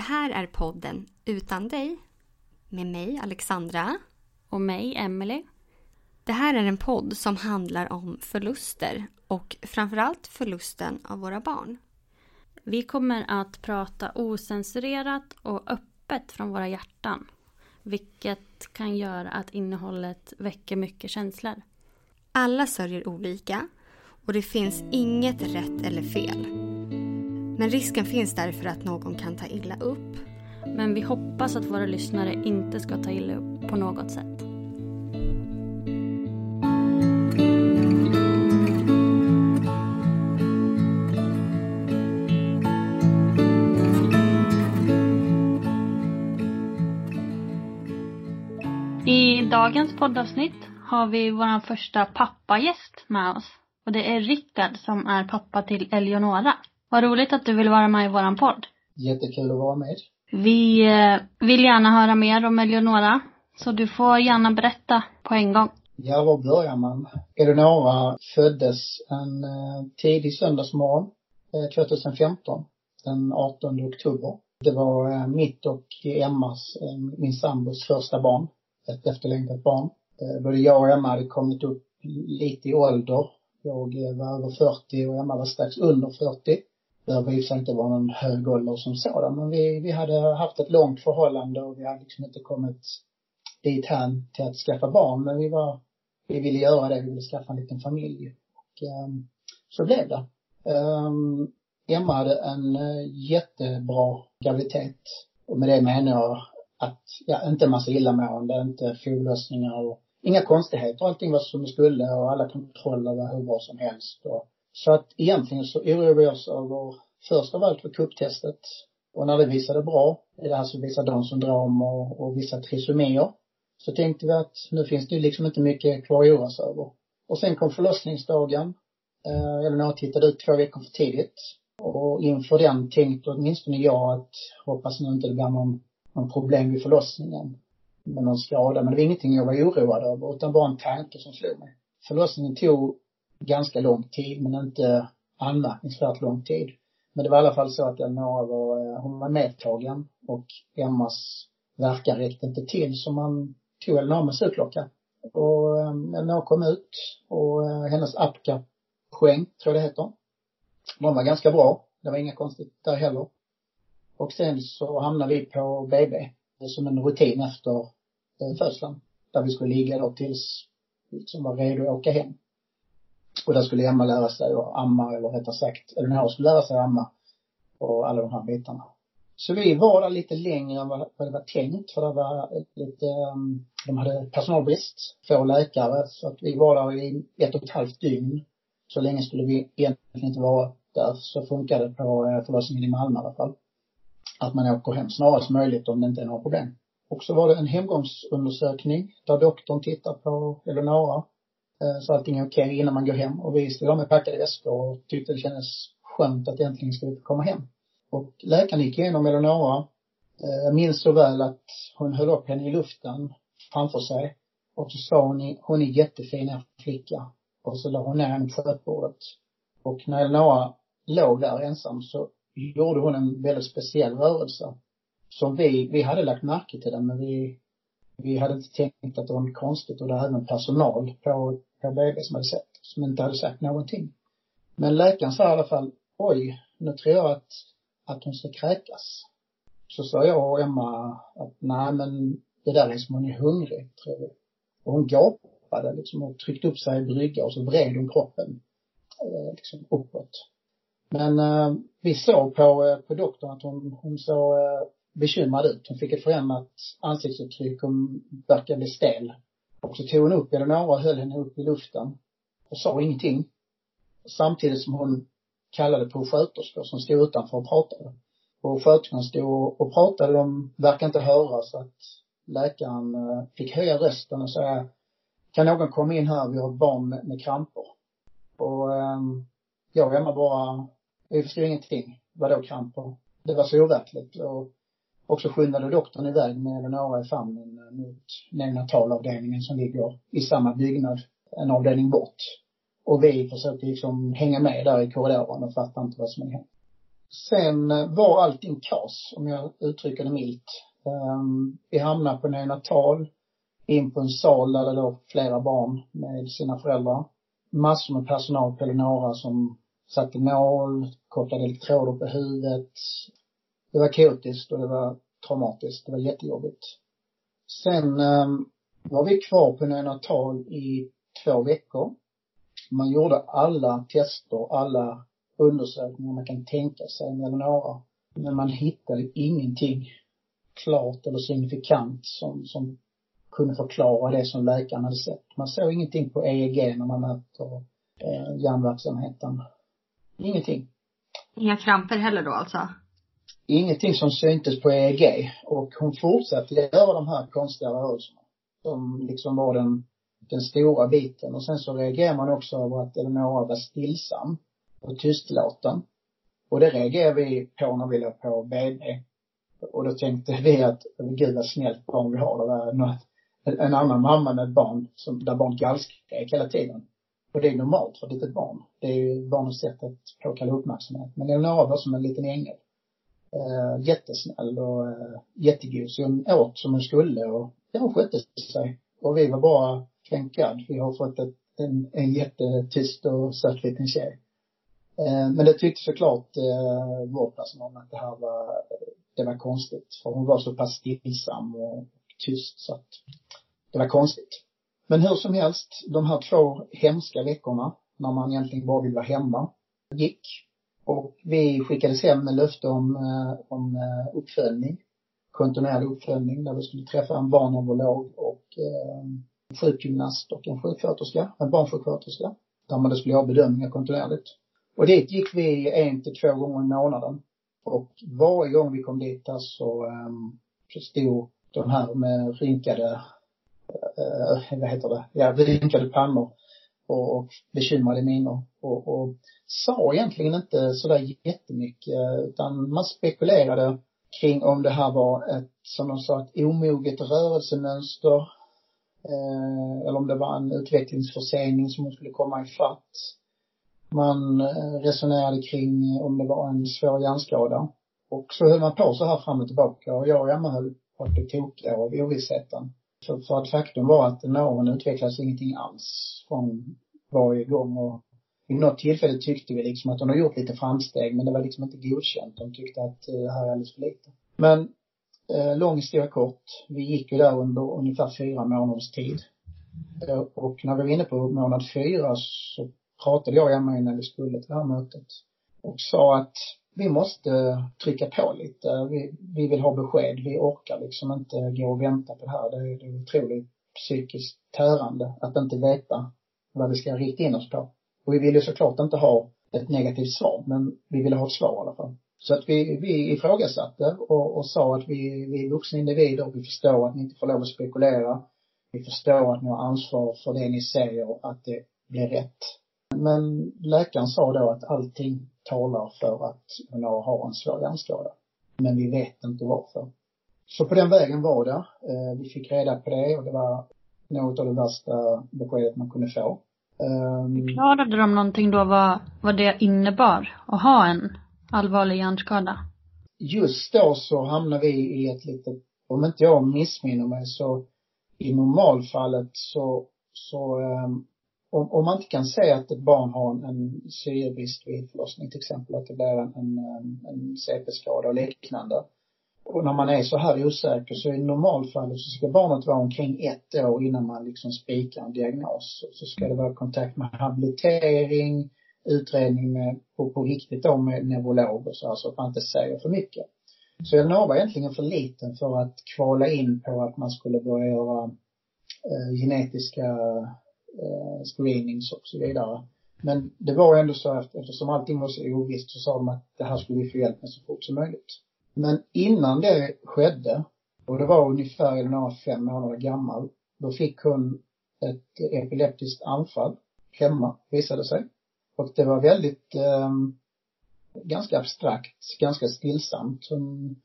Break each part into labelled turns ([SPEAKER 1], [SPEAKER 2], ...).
[SPEAKER 1] Det här är podden Utan dig med mig Alexandra.
[SPEAKER 2] Och mig, Emily.
[SPEAKER 1] Det här är en podd som handlar om förluster och framförallt förlusten av våra barn.
[SPEAKER 2] Vi kommer att prata osensurerat och öppet från våra hjärtan. Vilket kan göra att innehållet väcker mycket känslor.
[SPEAKER 1] Alla sörjer olika och det finns inget rätt eller fel. Men risken finns därför att någon kan ta illa upp.
[SPEAKER 2] Men vi hoppas att våra lyssnare inte ska ta illa upp på något sätt. I dagens poddavsnitt har vi vår första pappagäst med oss. Och det är Rickard som är pappa till Eleonora. Vad roligt att du vill vara med i våran podd.
[SPEAKER 3] Jättekul att vara med.
[SPEAKER 2] Vi eh, vill gärna höra mer om Eleonora. Så du får gärna berätta på en gång.
[SPEAKER 3] Ja, var börjar man? Eleonora föddes en eh, tidig söndagsmorgon eh, 2015, den 18 oktober. Det var eh, mitt och Emmas, eh, min sambos första barn. Ett efterlängtat barn. Eh, både jag och Emma hade kommit upp lite i ålder. Jag eh, var över 40 och Emma var strax under 40. Det behöver i och för sig inte vara någon hög ålder som sådan, men vi, vi hade haft ett långt förhållande och vi hade liksom inte kommit dit hän till att skaffa barn, men vi var, vi ville göra det, vi ville skaffa en liten familj. Och um, så blev det. Um, Emma hade en uh, jättebra graviditet. Och med det menar jag att, ja, inte en massa illamående, inte foglossningar och inga konstigheter. Allting var som det skulle och alla kontroller var hur bra som helst. Och, så att egentligen så oroade vi oss över, först av allt för kupptestet. Och när det visade bra, det alltså visar Downs syndrom och, och vissa trisomier, så tänkte vi att nu finns det ju liksom inte mycket kvar att oroa sig över. Och sen kom förlossningsdagen. Eh, Elinor tittade ut två veckor för tidigt. Och inför den tänkte åtminstone jag att hoppas nu inte det blir någon, någon problem vid förlossningen. Med någon skada. Men det var ingenting jag var oroad över utan bara en tanke som slog mig. Förlossningen tog ganska lång tid men inte anmärkningsvärt lång tid. Men det var i alla fall så att Eleonora var, eh, hon var medtagen och Emmas verkan räckte inte till så man tog Elinor med sugklocka. Och eh, Eleonora kom ut och eh, hennes apka poäng, tror jag det heter. De var ganska bra. Det var inga konstigt där heller. Och sen så hamnade vi på BB som en rutin efter födseln. Där vi skulle ligga då tills vi liksom var redo att åka hem. Och där skulle Emma lära sig att amma, eller rättare sagt, Elinor skulle lära sig att amma. Och alla de här bitarna. Så vi var där lite längre än vad, det var tänkt, för det var lite, ehm, de hade personalbrist, få läkare, så att vi var där i ett och ett halvt dygn. Så länge skulle vi egentligen inte vara där, så funkade det på eh, förlossningen i Malmö i alla fall. Att man åker hem snarast möjligt om det inte är några problem. Och så var det en hemgångsundersökning där doktorn tittar på Eleonora. Eh, så allting är okej okay innan man går hem. Och vi stod där med packade väskor och tyckte det kändes skönt att äntligen skulle komma hem. Och läkaren gick igenom Eleonora. Eh, jag minns så väl att hon höll upp henne i luften framför sig. Och så sa hon, hon är jättefin flicka. Och så la hon ner henne på skötbordet. Och när Eleonora låg där ensam så gjorde hon en väldigt speciell rörelse. Som vi, vi hade lagt märke till den men vi, vi hade inte tänkt att det var något konstigt och det var även personal på, på BB som hade sett, som inte hade sagt någonting. Men läkaren sa i alla fall, oj, nu tror jag att, att hon ska kräkas. Så sa jag och Emma att nej men det där är som hon är hungrig, tror vi. Och hon gapade liksom och tryckte upp sig i brygga och så vred hon kroppen eh, liksom uppåt. Men eh, vi såg på, eh, på doktorn att hon, hon såg eh, bekymrad ut. Hon fick ett förändrat ansiktsuttryck, hon verkade bli stel. Och så tog hon upp Eleonora och höll henne upp i luften och sa ingenting. Samtidigt som hon kallade på sköterskor som stod utanför och pratade. Och sköterskan stod och pratade, de verkade inte höra så att läkaren eh, fick höja rösten och säga kan någon komma in här, vi har ett barn med, med kramper. Och um, jag och Emma bara, vi förstod ingenting. Vadå kramper? Det var så overkligt. Och och så skyndade doktorn iväg med Eleonora i famnen mot neonatalavdelningen som ligger i samma byggnad, en avdelning bort. Och vi försökte liksom hänga med där i korridoren och fattade inte vad som hade hänt. Sen eh, var allting kaos, om jag uttrycker det milt. Ehm, vi hamnade på neonatal, in på en sal där det låg flera barn med sina föräldrar. Massor med personal på Eleonora som satte nål, kopplade elektroder på huvudet, det var kaotiskt och det var traumatiskt. Det var jättejobbigt. Sen um, var vi kvar på neonatal i två veckor. Man gjorde alla tester, alla undersökningar man kan tänka sig med några. Men man hittade ingenting klart eller signifikant som, som kunde förklara det som läkaren hade sett. Man såg ingenting på EEG när man mäter eh, hjärnverksamheten. Ingenting.
[SPEAKER 1] Inga kramper heller då alltså?
[SPEAKER 3] Ingenting som syntes på EEG. Och hon fortsatte göra de här konstiga rörelserna. Som liksom var den, den stora biten. Och sen så reagerar man också över att Eleonora var stillsam och tystlåten. Och det reagerade vi på när vi låg på BB. Och då tänkte vi att, gud vad snällt barn vi har. Det var något, en annan mamma med ett barn som, där barn gallskrek hela tiden. Och det är normalt för ett litet barn. Det är ju barnets sätt att påkalla uppmärksamhet. Men Eleonora var som en liten ängel eh, jättesnäll och eh, jättegod. Så hon åt som hon skulle och ja, hon skötte sig. Och vi var bara thank Vi har fått ett, en, en jättetyst och söt liten tjej. Eh, men det tyckte såklart eh, personal att det här var, det var konstigt. För hon var så pass stillsam och tyst så att det var konstigt. Men hur som helst, de här två hemska veckorna när man egentligen bara vill vara hemma, gick. Och vi skickades hem med löfte om, eh, om eh, uppföljning, kontinuerlig uppföljning där vi skulle träffa en barnneurolog och eh, en sjukgymnast och en sjuksköterska, en barnsjuksköterska, där man då skulle göra bedömningar kontinuerligt. Och dit gick vi en till två gånger i månaden. Och varje gång vi kom dit där så, um, så stod de här med rynkade, uh, vad heter det, ja, rynkade pannor och, och bekymrade miner och, och sa egentligen inte sådär jättemycket utan man spekulerade kring om det här var ett, som de sa, ett omoget rörelsemönster eh, eller om det var en utvecklingsförsening som skulle komma ifatt. Man eh, resonerade kring om det var en svår hjärnskada. Och så höll man på så här fram och tillbaka och jag och Emma höll på att bli tokiga av ovissheten. För, för att faktum var att nerven utvecklades ingenting alls från varje gång och vid något tillfälle tyckte vi liksom att de har gjort lite framsteg men det var liksom inte godkänt. De tyckte att eh, det här är alldeles för lite. Men eh, lång historia kort. Vi gick ju där under ungefär fyra månaders tid. Eh, och när vi var inne på månad fyra så pratade jag och Emma innan vi skulle till det här mötet och sa att vi måste trycka på lite. Vi, vi vill ha besked. Vi orkar liksom inte gå och vänta på det här. Det är, det är otroligt psykiskt tärande att inte veta vad vi ska rikta in oss på. Och vi ville såklart inte ha ett negativt svar, men vi ville ha ett svar i alla fall. Så att vi, vi ifrågasatte och, och sa att vi, vi är vuxna individer och vi förstår att ni inte får lov att spekulera. Vi förstår att ni har ansvar för det ni säger, att det blir rätt. Men läkaren sa då att allting talar för att hon har en svår hjärnskada. Men vi vet inte varför. Så på den vägen var det. Eh, vi fick reda på det och det var något av det värsta beskedet man kunde få.
[SPEAKER 2] Um, Förklarade de någonting då vad, vad det innebar att ha en allvarlig hjärnskada?
[SPEAKER 3] Just då så hamnade vi i ett litet, om inte jag missminner mig så i normalfallet så, så um, om, om man inte kan se att ett barn har en, en syrebrist vid förlossning till exempel, att det blir en, en, en CP-skada och liknande. Och när man är så här osäker så i normalfallet så ska barnet vara omkring ett år innan man liksom spikar en diagnos. Så ska det vara kontakt med habilitering, utredning med, på, på riktigt då med neurolog och så här, så att man inte säger för mycket. Så Elinor var egentligen för liten för att kvala in på att man skulle börja göra eh, genetiska eh, screenings och så vidare. Men det var ändå så att eftersom allting var så ovisst så sa de att det här skulle vi få hjälp med så fort som möjligt. Men innan det skedde, och det var ungefär Elinor fem månader gammal, då fick hon ett epileptiskt anfall hemma, visade sig. Och det var väldigt eh, ganska abstrakt, ganska stillsamt. Hon,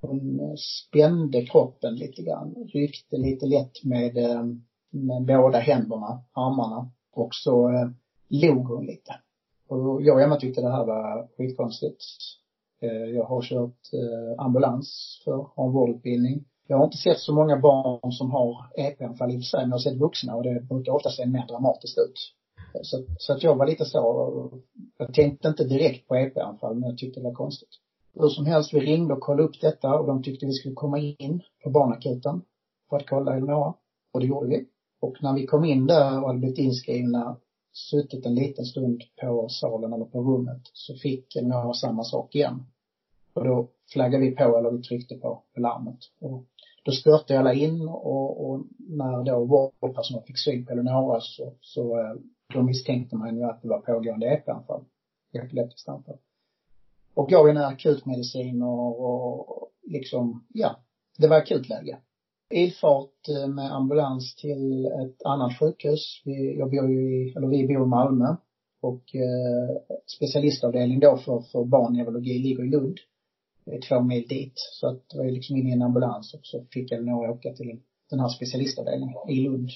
[SPEAKER 3] hon spände kroppen lite grann, ryckte lite lätt med, eh, med båda händerna, armarna och så eh, log hon lite. Och jag och Emma tyckte det här var skitkonstigt. Eh, jag har kört eh, ambulans för, har en vårdutbildning. Jag har inte sett så många barn som har EP-anfall i och för sig, men jag har sett vuxna och det brukar ofta se mer dramatiskt ut. Så, så att jag var lite så, jag tänkte inte direkt på EP-anfall men jag tyckte det var konstigt. Hur som helst, vi ringde och kollade upp detta och de tyckte vi skulle komma in på barnakuten för att kolla Eleonora. Och det gjorde vi. Och när vi kom in där och hade blivit inskrivna, suttit en liten stund på salen eller på rummet, så fick Eleonora samma sak igen. Och då flaggade vi på, eller vi tryckte på, larmet. Och då störtade alla in och, och när då vårdpersonal fick syn på Eleonora så, så eh, då misstänkte man ju att det var pågående EP-anfall. Epileptiskt anfall. Och gav henne akutmedicin och, och liksom, ja, det var akutläge. Ilfart eh, med ambulans till ett annat sjukhus. Vi, jag bor ju i, eller vi bor i Malmö. Och eh, specialistavdelning då för, för barnneurologi ligger i Lund. Det är två mil dit. Så att det var ju liksom in i en ambulans och så fick jag några åka till den här specialistavdelningen i Lund.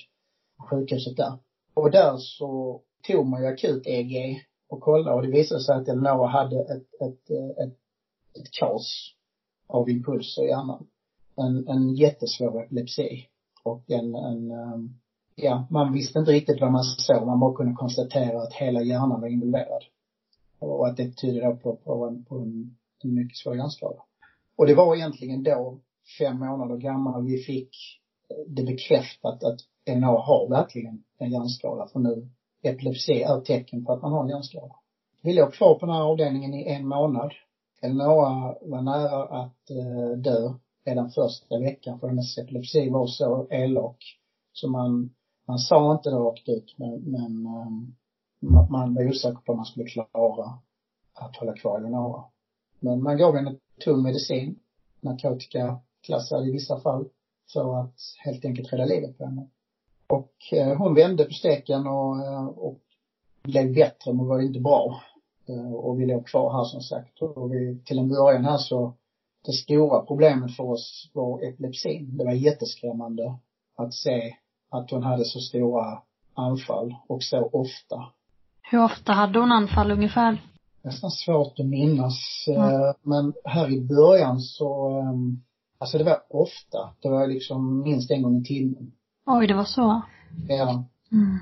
[SPEAKER 3] Sjukhuset där. Och där så tog man ju akut EG och kollade och det visade sig att Eleonora hade ett, ett, eh, ett, ett kaos av impulser i hjärnan. En, en jättesvår epilepsi. Och en, en, ehm, ja, man visste inte riktigt vad man såg. Man bara kunde konstatera att hela hjärnan var involverad. Och att det tydde då på, på, en, på en, en mycket svår hjärnskada. Och det var egentligen då, fem månader gammal, vi fick eh, det bekräftat att NA har verkligen en hjärnskada. För nu, epilepsi är tecken på att man har en hjärnskada. Vi låg kvar på den här avdelningen i en månad. NA var nära att eh, dö redan första veckan för hennes epilepsi var så elak. Så man, man sa inte det rakt ut men, men man, man var osäker på om man skulle klara att hålla kvar Eleonora. Men man gav henne tung medicin, narkotikaklassad i vissa fall, för att helt enkelt rädda livet på henne. Och eh, hon vände på steken och, eh, och blev bättre men var inte bra. Eh, och vi låg kvar här som sagt. Och vi, till en början här så, det stora problemet för oss var epilepsin. Det var jätteskrämmande att se att hon hade så stora anfall och så ofta.
[SPEAKER 2] Hur ofta hade hon anfall ungefär?
[SPEAKER 3] Nästan svårt att minnas. Mm. Men här i början så, alltså det var ofta. Det var liksom minst en gång i timmen.
[SPEAKER 2] Oj, det var så?
[SPEAKER 3] Ja. Mm.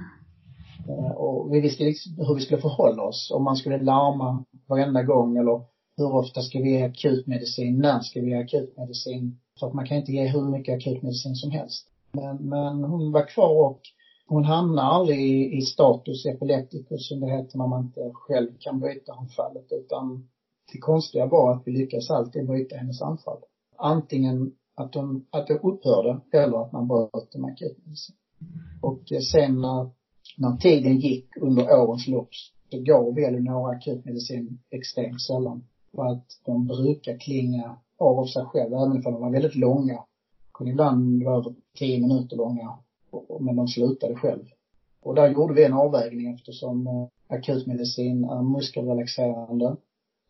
[SPEAKER 3] Och vi visste liksom hur vi skulle förhålla oss. Om man skulle larma varenda gång eller hur ofta ska vi ge akutmedicin? När ska vi ge akutmedicin? För att man kan inte ge hur mycket akutmedicin som helst. Men, men hon var kvar och hon hamnade aldrig i, i status epilepticus som det heter när man inte själv kan bryta anfallet utan det konstiga var att vi lyckades alltid bryta hennes anfall. Antingen att de, att det upphörde eller att man bröt den akutmedicin. Och sen när, när tiden gick under årens lopp så gav vi några akutmedicin extremt sällan och att de brukar klinga av av sig själv, även om de var väldigt långa. Kunde ibland vara över tio minuter långa. Men de slutade själv. Och där gjorde vi en avvägning eftersom eh, akutmedicin är muskelrelaxerande.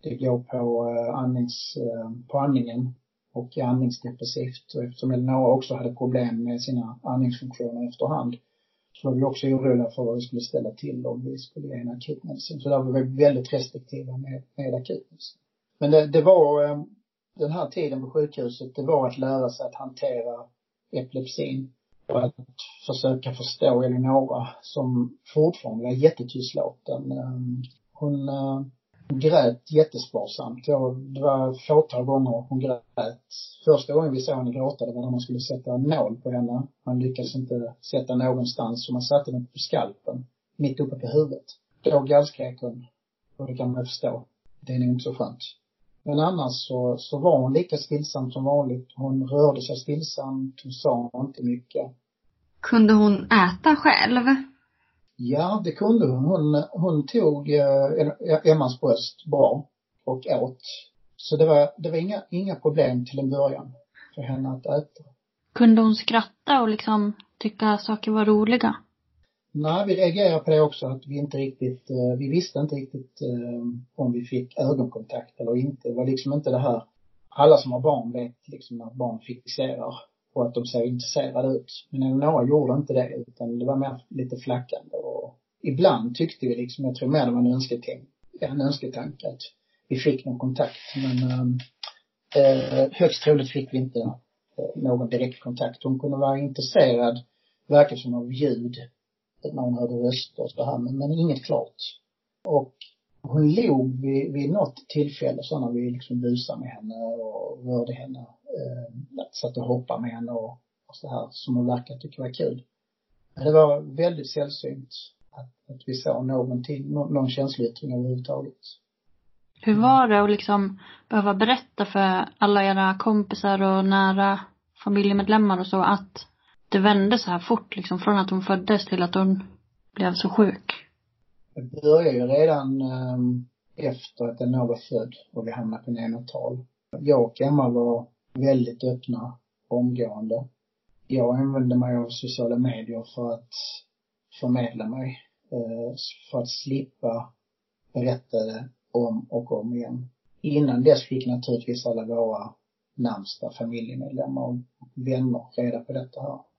[SPEAKER 3] Det går på eh, andnings, eh, på andningen och andningsdepressivt. Och eftersom Elinor också hade problem med sina andningsfunktioner efterhand så var vi också oroliga för vad vi skulle ställa till om vi skulle ge en akutmedicin. Så där var vi väldigt restriktiva med, med akutmedicin. Men det, det var, eh, den här tiden på sjukhuset, det var att lära sig att hantera epilepsin. och att försöka förstå Eleonora som fortfarande var jättetystlåten. Eh, hon eh, grät jättesparsamt. Det var fåtal gånger hon grät. Första gången vi såg henne gråta, det var när man skulle sätta en nål på henne. Man lyckades inte sätta någonstans, så man satte den på skalpen, mitt uppe på huvudet. Då gallskrek hon. Och det kan man förstå. Det är nog inte så skönt. Men annars så, så var hon lika stillsam som vanligt. Hon rörde sig stillsamt, hon sa inte mycket.
[SPEAKER 1] Kunde hon äta själv?
[SPEAKER 3] Ja, det kunde hon. Hon, hon tog eh, Emmas bröst bra och åt. Så det var, det var inga, inga problem till en början för henne att äta.
[SPEAKER 2] Kunde hon skratta och liksom tycka saker var roliga?
[SPEAKER 3] Nej, vi reagerade på det också att vi inte riktigt, eh, vi visste inte riktigt eh, om vi fick ögonkontakt eller inte. Det var liksom inte det här, alla som har barn vet liksom att barn fixerar och att de ser intresserade ut. Men Eleonora gjorde inte det utan det var mer lite flackande och ibland tyckte vi liksom, jag tror mer det var en önsketanke, en önsketanke att vi fick någon kontakt men eh, eh högst troligt fick vi inte någon direkt kontakt. Hon kunde vara intresserad, verkar som av ljud när hon hörde röster och så här, men, men inget klart. Och hon log vid, vid något tillfälle så när vi liksom busade med henne och rörde henne, eh, satt och hoppade med henne och, och så här, som hon verkar tycka var kul. Men det var väldigt sällsynt att, att vi såg någonting, någon, någon känsloyttring överhuvudtaget.
[SPEAKER 2] Hur var det att liksom behöva berätta för alla era kompisar och nära familjemedlemmar och så att det vände så här fort liksom från att hon föddes till att hon blev så sjuk?
[SPEAKER 3] Det började ju redan um, efter att den var född och vi hamnade på neonatal. Jag och Emma var väldigt öppna omgående. Jag använde mig av sociala medier för att förmedla mig. Uh, för att slippa berätta det om och om igen. Innan dess fick naturligtvis alla våra närmsta familjemedlemmar och vänner reda på detta här.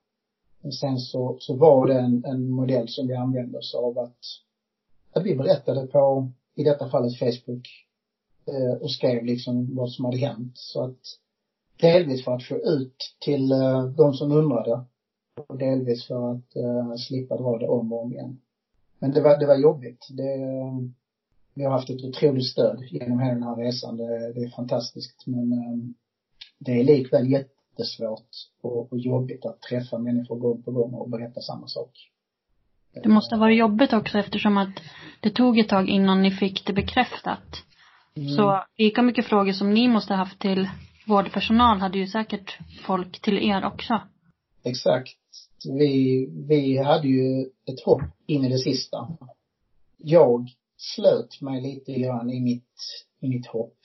[SPEAKER 3] Men sen så, så var det en, en modell som vi använde oss av att, att vi berättade på, i detta fallet Facebook, eh, och skrev liksom vad som hade hänt. Så att delvis för att få ut till eh, de som undrade och delvis för att eh, slippa dra det om och om igen. Men det var, det var jobbigt. Det, vi har haft ett otroligt stöd genom hela den här resan. Det, det är fantastiskt men eh, det är likväl jätte jättesvårt och, och jobbigt att träffa människor gång på gång och berätta samma sak.
[SPEAKER 2] Det måste ha varit jobbigt också eftersom att det tog ett tag innan ni fick det bekräftat. Mm. Så lika mycket frågor som ni måste ha haft till vårdpersonal hade ju säkert folk till er också.
[SPEAKER 3] Exakt. Vi, vi hade ju ett hopp in i det sista. Jag slöt mig lite grann i mitt, i mitt hopp.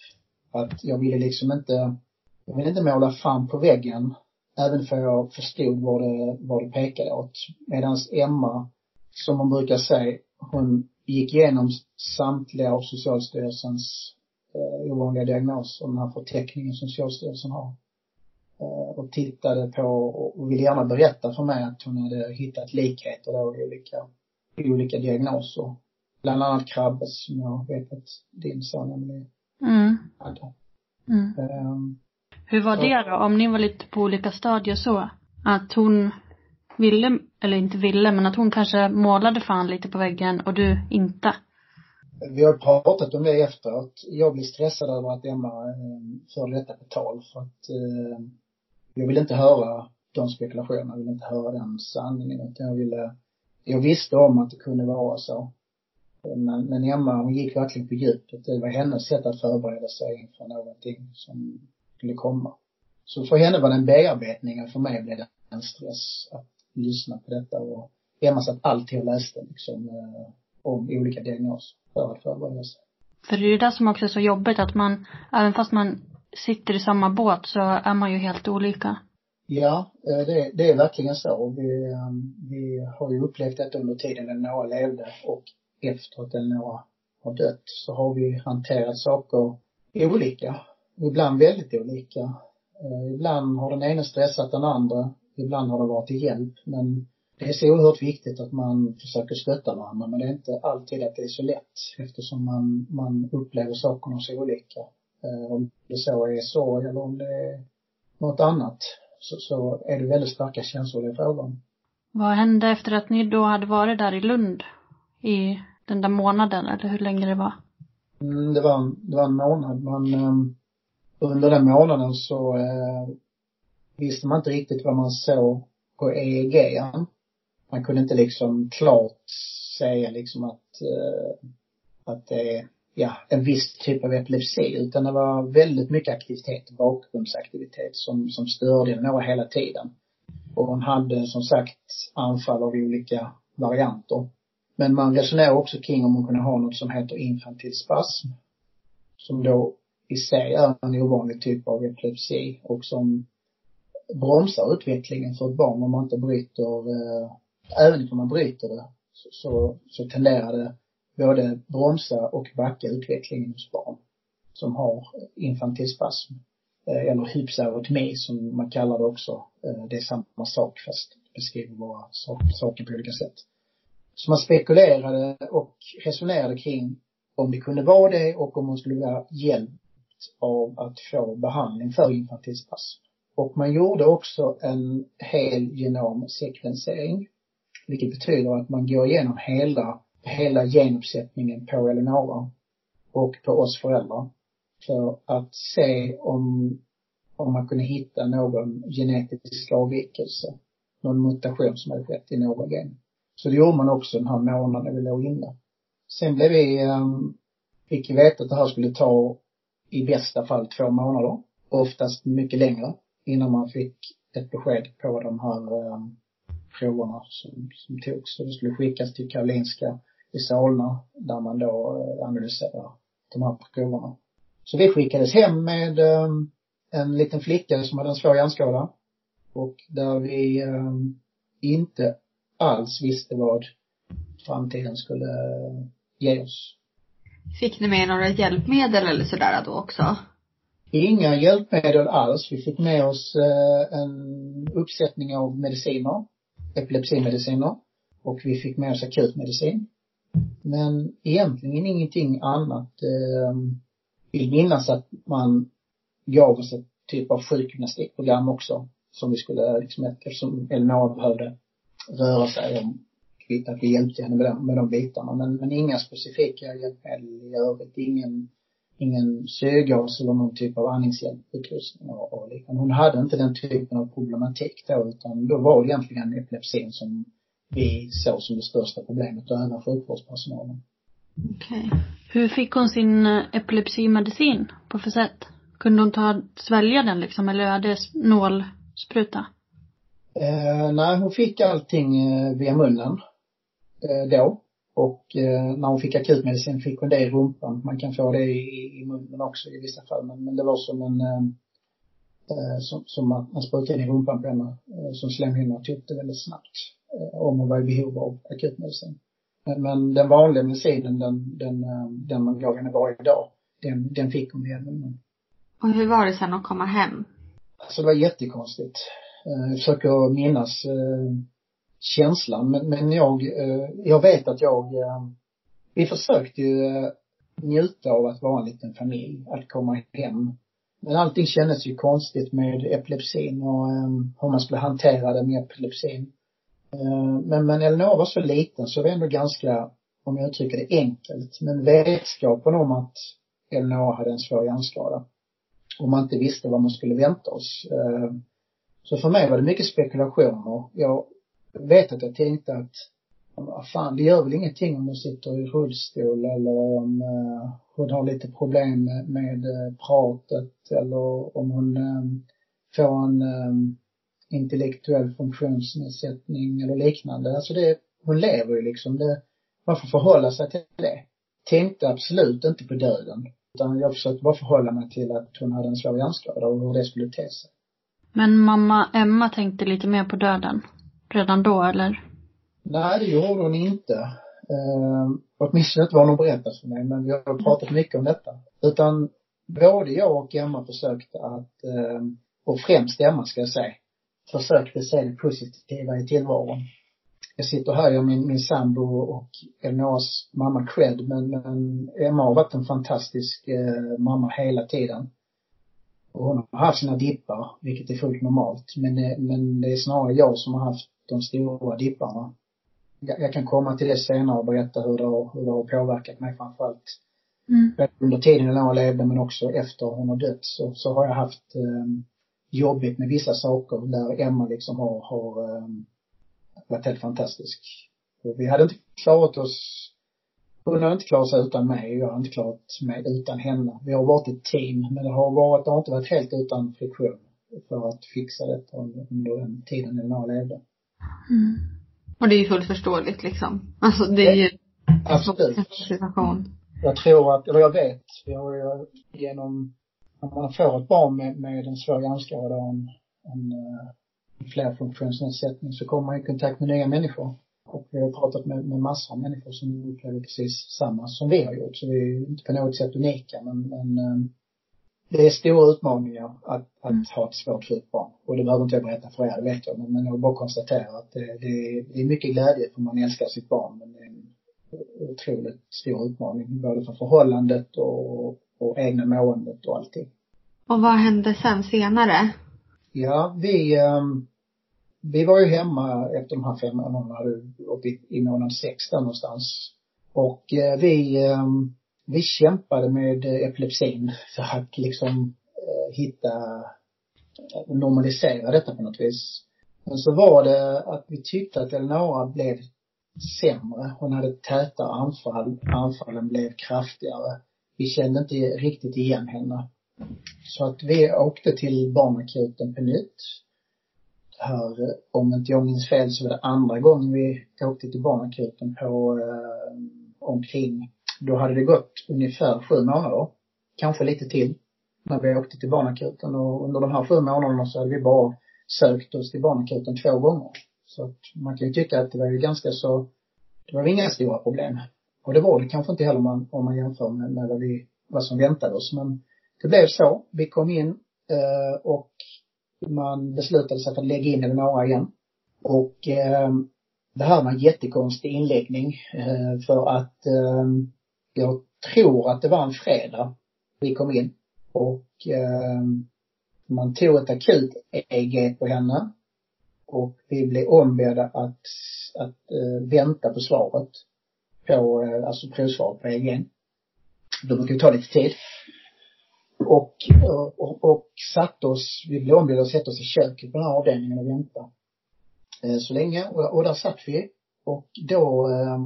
[SPEAKER 3] Att jag ville liksom inte jag vill inte måla fan på väggen, även för jag förstod vad det, vad det pekade åt. Medan Emma, som man brukar säga, hon gick igenom samtliga av Socialstyrelsens eh, ovanliga diagnoser, den här förteckningen som Socialstyrelsen har. Eh, och tittade på och ville gärna berätta för mig att hon hade hittat likheter då i olika, i olika diagnoser. Bland annat Krabbes, som jag vet att din son Emelie mm. hade. Mm.
[SPEAKER 2] Um, hur var det då, om ni var lite på olika stadier så? Att hon ville, eller inte ville, men att hon kanske målade fan lite på väggen och du inte?
[SPEAKER 3] Vi har pratat om det efteråt. Jag blir stressad över att Emma eh, förde detta på tal för att eh, jag vill inte höra de spekulationerna, jag vill inte höra den sanningen utan jag ville, jag visste om att det kunde vara så. Men, men Emma, hon gick verkligen på djupet. Det var hennes sätt att förbereda sig inför någonting som skulle komma. Så för henne var det en bearbetning och för mig blev det en stress att lyssna på detta och Emma satt alltid och läste liksom eh, om olika diagnoser för att förbereda sig.
[SPEAKER 2] För det är ju det som också är så jobbigt att man, även fast man sitter i samma båt så är man ju helt olika.
[SPEAKER 3] Ja, eh, det, det är verkligen så. Vi, eh, vi har ju upplevt detta under tiden Noah levde och efter att Noah har dött så har vi hanterat saker olika ibland väldigt olika. Eh, ibland har den ene stressat den andra, ibland har det varit till hjälp, men det är så oerhört viktigt att man försöker stötta varandra, men det är inte alltid att det är så lätt eftersom man, man upplever sakerna så olika. Eh, om det så är sorg eller om det är något annat så, så är det väldigt starka känslor det är frågan om.
[SPEAKER 2] Vad hände efter att ni då hade varit där i Lund i den där månaden eller hur länge det var?
[SPEAKER 3] Mm, det var, det var en månad. Man, um, under den månaden så eh, visste man inte riktigt vad man såg på EEG. Man kunde inte liksom klart säga liksom att, eh, att det är, ja, en viss typ av epilepsi utan det var väldigt mycket aktivitet, bakgrundsaktivitet som, som störde Eleonora hela tiden. Och hon hade som sagt anfall av olika varianter. Men man resonerar också kring om hon kunde ha något som heter infantil spasm. Som då i sig är en ovanlig typ av epilepsi och som bromsar utvecklingen för ett barn om man inte bryter, eh, även om man bryter det så, så tenderar det både bromsa och backa utvecklingen hos barn som har infantilspasm. Eh, eller hypsarytmi som man kallar det också. Eh, det är samma sak fast beskriver bara saker på olika sätt. Så man spekulerade och resonerade kring om det kunde vara det och om hon skulle vilja hjälp av att få behandling för infantilspasm. Och man gjorde också en hel genomsekvensering. Vilket betyder att man går igenom hela, hela genuppsättningen på Eleonora och på oss föräldrar. För att se om, om man kunde hitta någon genetisk avvikelse. Någon mutation som hade skett i någon gen. Så det gjorde man också den här månaden vi låg inne. Sen blev vi, um, fick vi veta att det här skulle ta i bästa fall två månader. Oftast mycket längre innan man fick ett besked på de här um, proverna som, som togs. Så det skulle skickas till Karolinska i Solna där man då eh, analyserar de här proverna. Så vi skickades hem med um, en liten flicka som hade en svår hjärnskada. Och där vi um, inte alls visste vad framtiden skulle ge oss.
[SPEAKER 1] Fick ni med några hjälpmedel eller sådär då också?
[SPEAKER 3] Inga hjälpmedel alls. Vi fick med oss eh, en uppsättning av mediciner, epilepsimediciner. Och vi fick med oss akutmedicin. Men egentligen ingenting annat. Jag vill minnas att man gav oss ett typ av sjukgymnastikprogram också. Som vi skulle, liksom, eftersom Elinor behövde röra sig om att vi hjälpte henne med de, med de bitarna. Men, men inga specifika hjälpmedel i övrigt. Ingen, ingen syrgas eller någon typ av andningshjälputrustning och, och liknande. Hon hade inte den typen av problematik då utan då var det egentligen epilepsin som vi såg som det största problemet och även sjukvårdspersonalen.
[SPEAKER 2] Okej. Okay. Hur fick hon sin eh, epilepsimedicin? På för sätt? Kunde hon ta, svälja den liksom eller är det nålspruta?
[SPEAKER 3] Eh, nej, hon fick allting eh, via munnen då. Och eh, när hon fick akutmedicin fick hon det i rumpan. Man kan få det i, i munnen också i vissa fall. Men, men det var som en, eh, eh som, som att man sprutade i rumpan på henne. Eh, som slemhinnorna tyckte väldigt snabbt. Eh, om hon var i behov av akutmedicin. Men, men den vanliga medicinen, den, den, eh, den man gav henne varje dag, den, den fick hon via munnen.
[SPEAKER 1] Och hur var det sen att komma hem?
[SPEAKER 3] Alltså det var jättekonstigt. Eh, jag försöker minnas eh, känslan men, men jag, eh, jag vet att jag, eh, vi försökte ju eh, njuta av att vara en liten familj, att komma hem. Men allting kändes ju konstigt med epilepsin och hur man skulle hantera det med epilepsin. Men, men Elinor var så liten så det var ändå ganska, om jag uttrycker det enkelt, men vetskapen om att Elinor hade en svår hjärnskada och man inte visste vad man skulle vänta oss så för mig var det mycket spekulationer. Jag vet att jag tänkte att, vad fan, det gör väl ingenting om hon sitter i rullstol eller om eh, hon har lite problem med, med eh, pratet eller om hon eh, får en eh, intellektuell funktionsnedsättning eller liknande. Alltså det, hon lever ju liksom. Det, man får förhålla sig till det. Tänkte absolut inte på döden. Utan jag försökte bara förhålla mig till att hon hade en svår hjärnskada och hur det skulle te sig.
[SPEAKER 2] Men mamma Emma tänkte lite mer på döden? Redan då eller?
[SPEAKER 3] Nej, det gjorde hon inte. Eh, åtminstone inte vad hon berättat för mig, men vi har pratat mycket om detta. Utan både jag och Emma försökte att, eh, och främst Emma ska jag säga, försökte se det positiva i tillvaron. Jag sitter här, jag min, min sambo och Elinoras mamma cred, men, men Emma har varit en fantastisk eh, mamma hela tiden. Och hon har haft sina dippar, vilket är fullt normalt. Men, men det är snarare jag som har haft de stora dipparna. Jag, jag kan komma till det senare och berätta hur det har, hur det har påverkat mig framförallt. Mm. Under tiden när jag levde men också efter hon har dött så, så har jag haft eh, jobbigt med vissa saker där Emma liksom har, har eh, varit helt fantastisk. Och vi hade inte klarat oss hon har inte klarat sig utan mig och jag har inte klarat mig utan henne. Vi har varit ett team, men det har varit, det har inte varit helt utan friktion för att fixa det under den tiden Elinor levde.
[SPEAKER 1] Mm. Och det är ju fullt förståeligt liksom. Alltså det är ju
[SPEAKER 3] Absolut.
[SPEAKER 1] en situation.
[SPEAKER 3] Jag tror att, eller jag vet, vi har ju genom, när man får ett barn med, med en svår hjärnskada och en, en, en flerfunktionsnedsättning så kommer man i kontakt med nya människor. Och vi har pratat med, med massor av människor som upplever precis samma som vi har gjort. Så vi är inte på något sätt unika men, men eh, det är stora utmaningar att, att mm. ha ett svårt sjukt barn. Och det behöver inte jag berätta för er, det vet jag. Men, men jag bara konstatera att det, det, är mycket glädje för man älskar sitt barn. Men det är en otroligt stor utmaning. Både för förhållandet och, och egna måendet och allting.
[SPEAKER 1] Och vad hände sen senare?
[SPEAKER 3] Ja, vi, um, vi var ju hemma efter de här fem månaderna, uppe i, i månad sex där någonstans. Och eh, vi, eh, vi kämpade med eh, epilepsin för att liksom eh, hitta, eh, normalisera detta på något vis. Men så var det att vi tyckte att Eleonora blev sämre. Hon hade täta anfall, anfallen blev kraftigare. Vi kände inte riktigt igen henne. Så att vi åkte till barnakuten på nytt här, eh, om inte jag minns fel så var det andra gången vi åkte till barnakuten på eh, omkring, då hade det gått ungefär sju månader. Kanske lite till. När vi åkte till barnakuten och under de här sju månaderna så hade vi bara sökt oss till barnakuten två gånger. Så att man kan ju tycka att det var ju ganska så, det var inga stora problem. Och det var det kanske inte heller om man, om man jämför med, med vad vi, vad som väntade oss. Men det blev så. Vi kom in eh, och man beslutade sig för att lägga in några igen. Och eh, det här var en jättekonstig inläggning eh, för att eh, jag tror att det var en fredag vi kom in och eh, man tog ett akut EEG på henne och vi blev ombedda att, att eh, vänta på svaret på, eh, alltså provsvaret på EEG. Då brukar det ta lite tid. Och, och, och satte oss, vi blev ombedda att sätta oss i köket på den här avdelningen och vänta. Eh, så länge. Och, och där satt vi. Och då eh,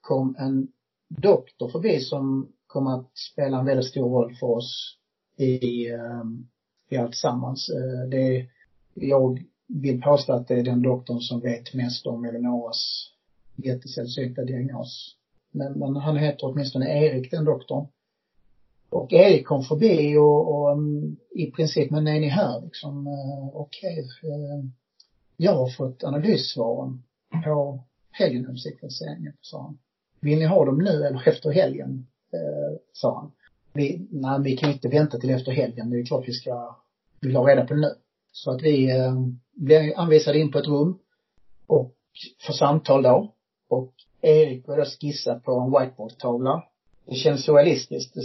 [SPEAKER 3] kom en doktor förbi som kom att spela en väldigt stor roll för oss i, ehm, i alltsammans. Eh, det, jag vill påstå att det är den doktorn som vet mest om Eleonoras jättesällsynta diagnos. Men, men han heter åtminstone Erik, den doktorn. Och Erik kom förbi och, och mm, i princip, men är ni här liksom? Eh, okej. Okay. Jag har fått analyssvaren på helgenomsekvenseringen, sa han. Vill ni ha dem nu eller efter helgen? Eh, sa han. Vi, nej, vi kan inte vänta till efter helgen. Det är klart vi ska, vi vill ha reda på det nu. Så att vi eh, blev anvisade in på ett rum och för samtal då. Och Erik började skissa på en whiteboardtavla det känns surrealistiskt. Det,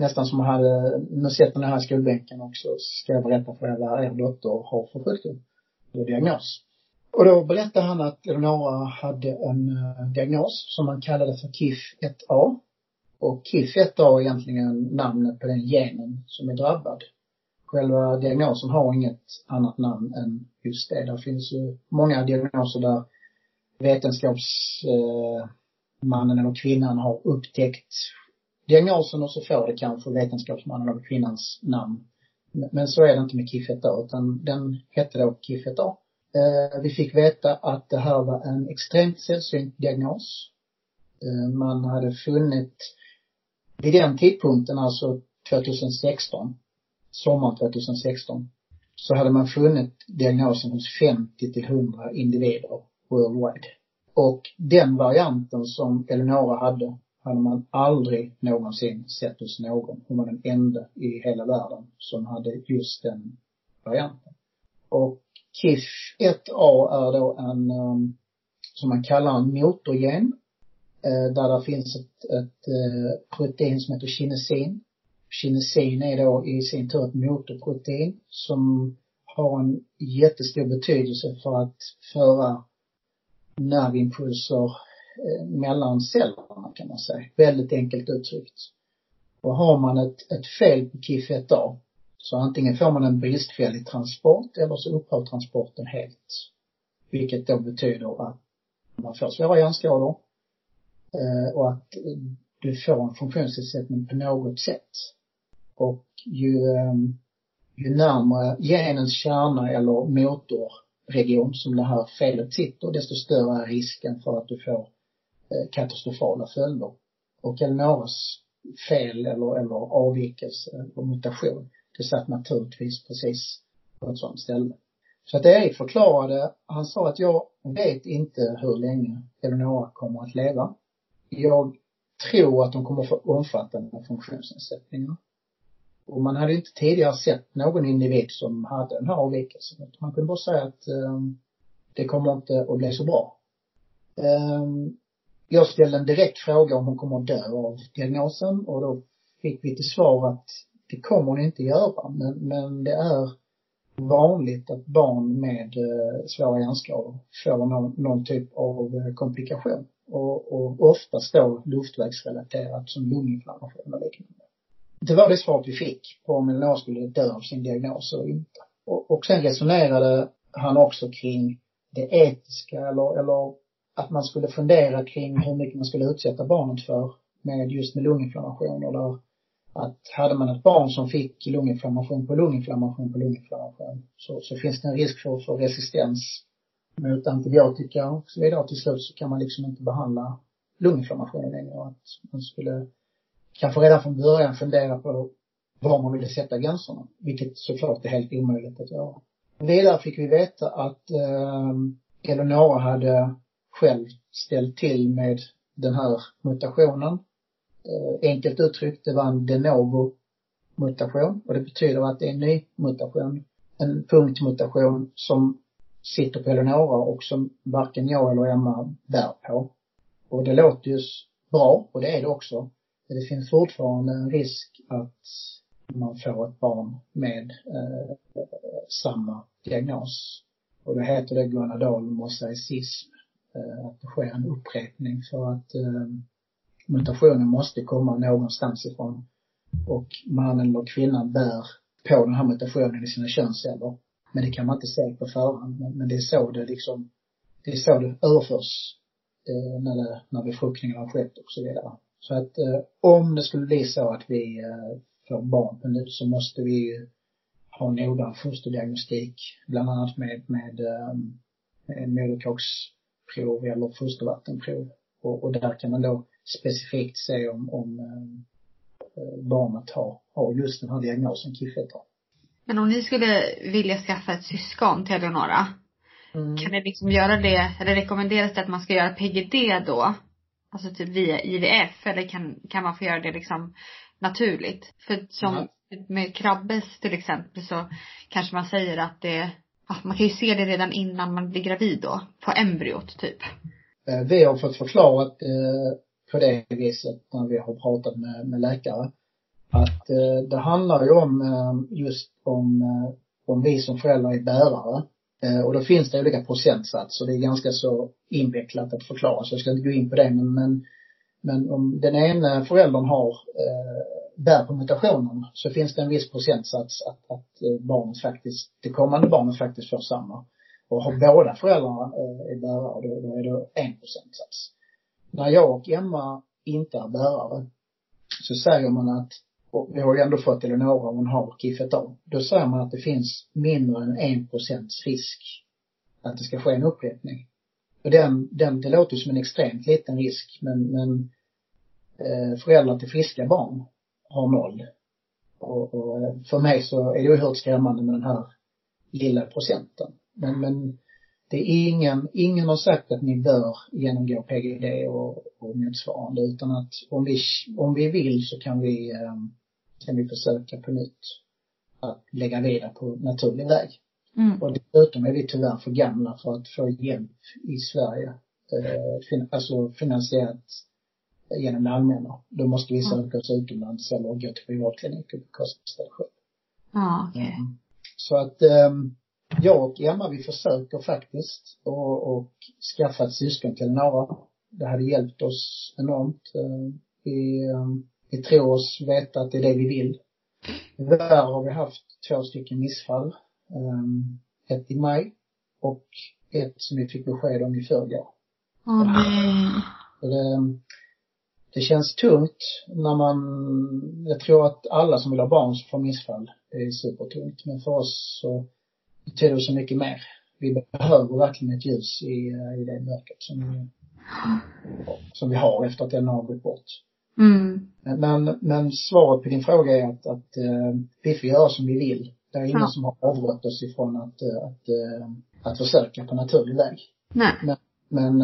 [SPEAKER 3] nästan som man hade, nu sett ni den här skolbänken också, ska jag berätta för er vad er dotter har för sjukdom och diagnos. Och då berättade han att Eleonora hade en eh, diagnos som man kallade för KIF 1A. Och KIF 1A är egentligen namnet på den genen som är drabbad. Själva diagnosen har inget annat namn än just det. Det finns ju många diagnoser där vetenskapsmannen eh, eller kvinnan har upptäckt diagnosen och så får det kanske vetenskapsmannen eller kvinnans namn. Men så är det inte med KIF 1A utan den hette då KIF 1A. Eh, vi fick veta att det här var en extremt sällsynt diagnos. Eh, man hade funnit vid den tidpunkten, alltså 2016, sommaren 2016, så hade man funnit diagnosen hos 50 till 100 individer worldwide. Och den varianten som Eleonora hade, hade man aldrig någonsin sett hos någon. Hon var den enda i hela världen som hade just den varianten. Och KIF 1A är då en, um, som man kallar en motorgen, eh, där det finns ett, ett eh, protein som heter kinesin. kinesin är då i sin tur ett motorprotein som har en jättestor betydelse för att föra nervimpulser eh, mellan cellerna kan man säga. Väldigt enkelt uttryckt. Och har man ett, ett fel på KIF1A så antingen får man en bristfällig transport eller så upphör transporten helt. Vilket då betyder att man får svåra hjärnskador eh, och att eh, du får en funktionsnedsättning på något sätt. Och ju, eh, ju närmare genens kärna eller motorregion som det här felet sitter, desto större är risken för att du får katastrofala följder. Och Elnoras fel eller, eller avvikelse eller mutation, det satt naturligtvis precis på ett sådant ställe. Så att Erik förklarade, han sa att jag vet inte hur länge Eleonora kommer att leva. Jag tror att de kommer få omfattande funktionsnedsättningar. Och man hade inte tidigare sett någon individ som hade den här avvikelsen. Man kunde bara säga att um, det kommer inte att bli så bra. Um, jag ställde en direkt fråga om hon kommer att dö av diagnosen och då fick vi till svar att det kommer hon inte göra. Men, men det är vanligt att barn med eh, svåra hjärnskador får någon, någon typ av eh, komplikation. Och, och oftast då luftvägsrelaterat som lunginflammation och liknande. Det var det svaret vi fick på om Elinor skulle dö av sin diagnos eller inte. Och, och sen resonerade han också kring det etiska eller, eller att man skulle fundera kring hur mycket man skulle utsätta barnet för med just med lunginflammationer där att hade man ett barn som fick lunginflammation på lunginflammation på lunginflammation så, så finns det en risk för, för resistens mot antibiotika och så vidare. Till slut så kan man liksom inte behandla lunginflammationen längre. och Att man skulle kanske redan från början fundera på var man ville sätta gränserna. Vilket såklart är helt omöjligt att göra. Vidare fick vi veta att eh, Eleonora hade själv ställt till med den här mutationen. Eh, enkelt uttryckt, det var en de novo mutation och det betyder att det är en ny mutation. En punktmutation som sitter på Eleonora och som varken jag eller Emma bär på. Och det låter ju bra, och det är det också. Men det finns fortfarande en risk att man får ett barn med eh, samma diagnos. Och det heter det gonadal mosaicism. Eh, att det sker en upprepning för att eh, mutationen måste komma någonstans ifrån. Och mannen eller kvinnan bär på den här mutationen i sina könsceller. Men det kan man inte se på förhand. Men, men det är så det liksom, det är så det överförs eh, när, det, när befruktningen har skett och så vidare. Så att eh, om det skulle bli så att vi eh, får barn på nytt så måste vi ju ha noggrann fosterdiagnostik, bland annat med, med, eh, med moderkaksprov eller fostervattenprov. Och, och där kan man då specifikt se om, om eh, barnet har, har just den här diagnosen KIF1 har.
[SPEAKER 1] Men om ni skulle vilja skaffa ett syskon till Eleonora, mm. kan ni liksom göra det, eller rekommenderas det att man ska göra PGD då? Alltså typ via IVF, eller kan, kan man få göra det liksom naturligt? För som mm. med krabbes till exempel så kanske man säger att det, ja, man kan ju se det redan innan man blir gravid då, på embryot typ.
[SPEAKER 3] Eh, vi har fått förklarat eh, på det viset när vi har pratat med, med läkare. Att eh, det handlar ju om eh, just om, eh, om vi som föräldrar är bärare. Eh, och då finns det olika procentsatser. Det är ganska så invecklat att förklara så jag ska inte gå in på det men, men, men om den ena föräldern har eh, bär på mutationen så finns det en viss procentsats att, att eh, barnet faktiskt, det kommande barnet faktiskt får samma. Och har båda föräldrarna eh, är bärare då, då är det en procentsats. När jag och Emma inte är bärare så säger man att och vi har ju ändå fått Eleonora hon har kiffat av. Då säger man att det finns mindre än en procents risk att det ska ske en upprepning. Och den, den, det låter som en extremt liten risk men, men eh, föräldrar till friska barn har noll. Och, och eh, för mig så är det oerhört skrämmande med den här lilla procenten. Men, men det är ingen, ingen har sagt att ni bör genomgå PGD och, och motsvarande utan att om vi, om vi vill så kan vi eh, kan vi försöka på nytt att lägga vidare på naturlig väg. Mm. Och dessutom är vi tyvärr för gamla för att få hjälp i Sverige. Eh, alltså finansierat genom det allmänna. Då måste vi söka oss utomlands eller gå till privatklinik och bekosta det själv.
[SPEAKER 1] Ja, okej.
[SPEAKER 3] Mm. Så att um, jag och Emma vi försöker faktiskt och, och skaffa ett syskon till några. Det hade hjälpt oss enormt. Uh, vi, um, vi tror oss veta att det är det vi vill. Tyvärr har vi haft två stycken missfall. Um, ett i maj och ett som vi fick besked om i förrgår.
[SPEAKER 1] Åh nej.
[SPEAKER 3] Det, det känns tungt när man, jag tror att alla som vill ha barn som får missfall, det är supertungt. Men för oss så betyder så mycket mer. Vi behöver verkligen ett ljus i, i det mörkret som som vi har efter att den har gått bort.
[SPEAKER 1] Mm.
[SPEAKER 3] Men, men svaret på din fråga är att, att uh, vi får göra som vi vill. Det är ingen
[SPEAKER 1] Ja.
[SPEAKER 3] som har avrått oss ifrån att, uh, att, att försöka på naturlig väg.
[SPEAKER 1] Nej.
[SPEAKER 3] Men, men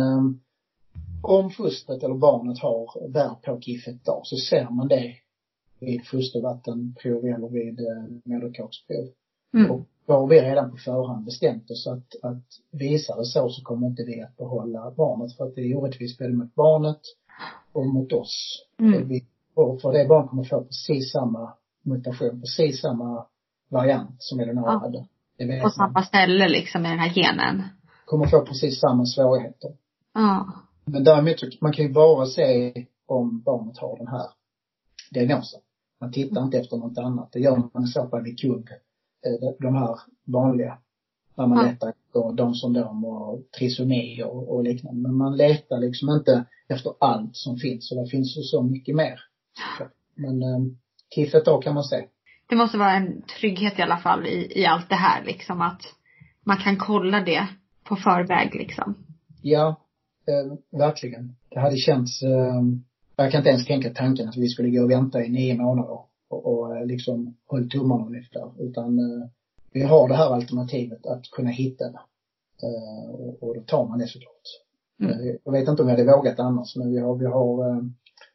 [SPEAKER 3] om fostret eller barnet har bär på kiffet då så ser man det vid fostervattenprov eller vid moderkaksprov.
[SPEAKER 1] Mm.
[SPEAKER 3] Och då har vi redan på förhand bestämt oss att, att visar det så så kommer inte vi att behålla barnet för att det är orättvist både mot barnet och mot oss.
[SPEAKER 1] Mm.
[SPEAKER 3] För, vi, och för det barn kommer få precis samma mutation, precis samma variant som Eleonora
[SPEAKER 1] Ja.
[SPEAKER 3] hade. Det
[SPEAKER 1] På samma ställe liksom med den här genen.
[SPEAKER 3] Kommer få precis samma svårigheter.
[SPEAKER 1] Ja.
[SPEAKER 3] Men däremot man kan ju bara se om barnet har den här diagnosen. Man tittar inte efter något annat. Det gör man i så fall vid kubb. Eh, de- här vanliga. När man
[SPEAKER 1] Ja.
[SPEAKER 3] letar efter de syndrom och trisomi och, och liknande. Men man letar liksom inte efter allt som finns. Och det finns ju så mycket mer. Men eh, kiffet då kan man se.
[SPEAKER 1] Det måste vara en trygghet i alla fall i, i allt det här liksom att man kan kolla det på förväg liksom.
[SPEAKER 3] Ja, eh, verkligen. Det hade känts, eh, jag kan inte ens tänka tanken att vi skulle gå och vänta i nio månader och, och eh, liksom håll tummarna ungefär. Utan eh, vi har det här alternativet att kunna hitta det. Eh, och, och då tar man det såklart.
[SPEAKER 1] Mm.
[SPEAKER 3] Eh, jag vet inte om jag hade vågat annars men vi har, vi har, eh,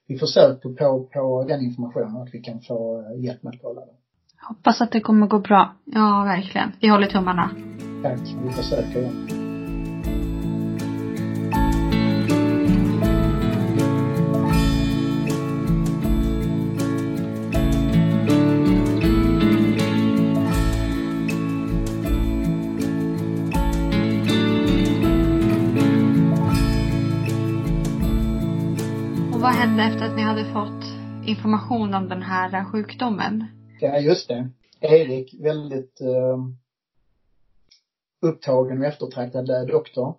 [SPEAKER 3] vi försöker på, på den informationen att vi kan få eh, hjälp med att kolla det.
[SPEAKER 2] Hoppas att det kommer gå bra.
[SPEAKER 1] Ja, verkligen. Vi håller tummarna.
[SPEAKER 3] Tack, vi försöker
[SPEAKER 1] information om den här sjukdomen?
[SPEAKER 3] Ja, just det. Erik, väldigt eh, upptagen och eftertraktad doktor.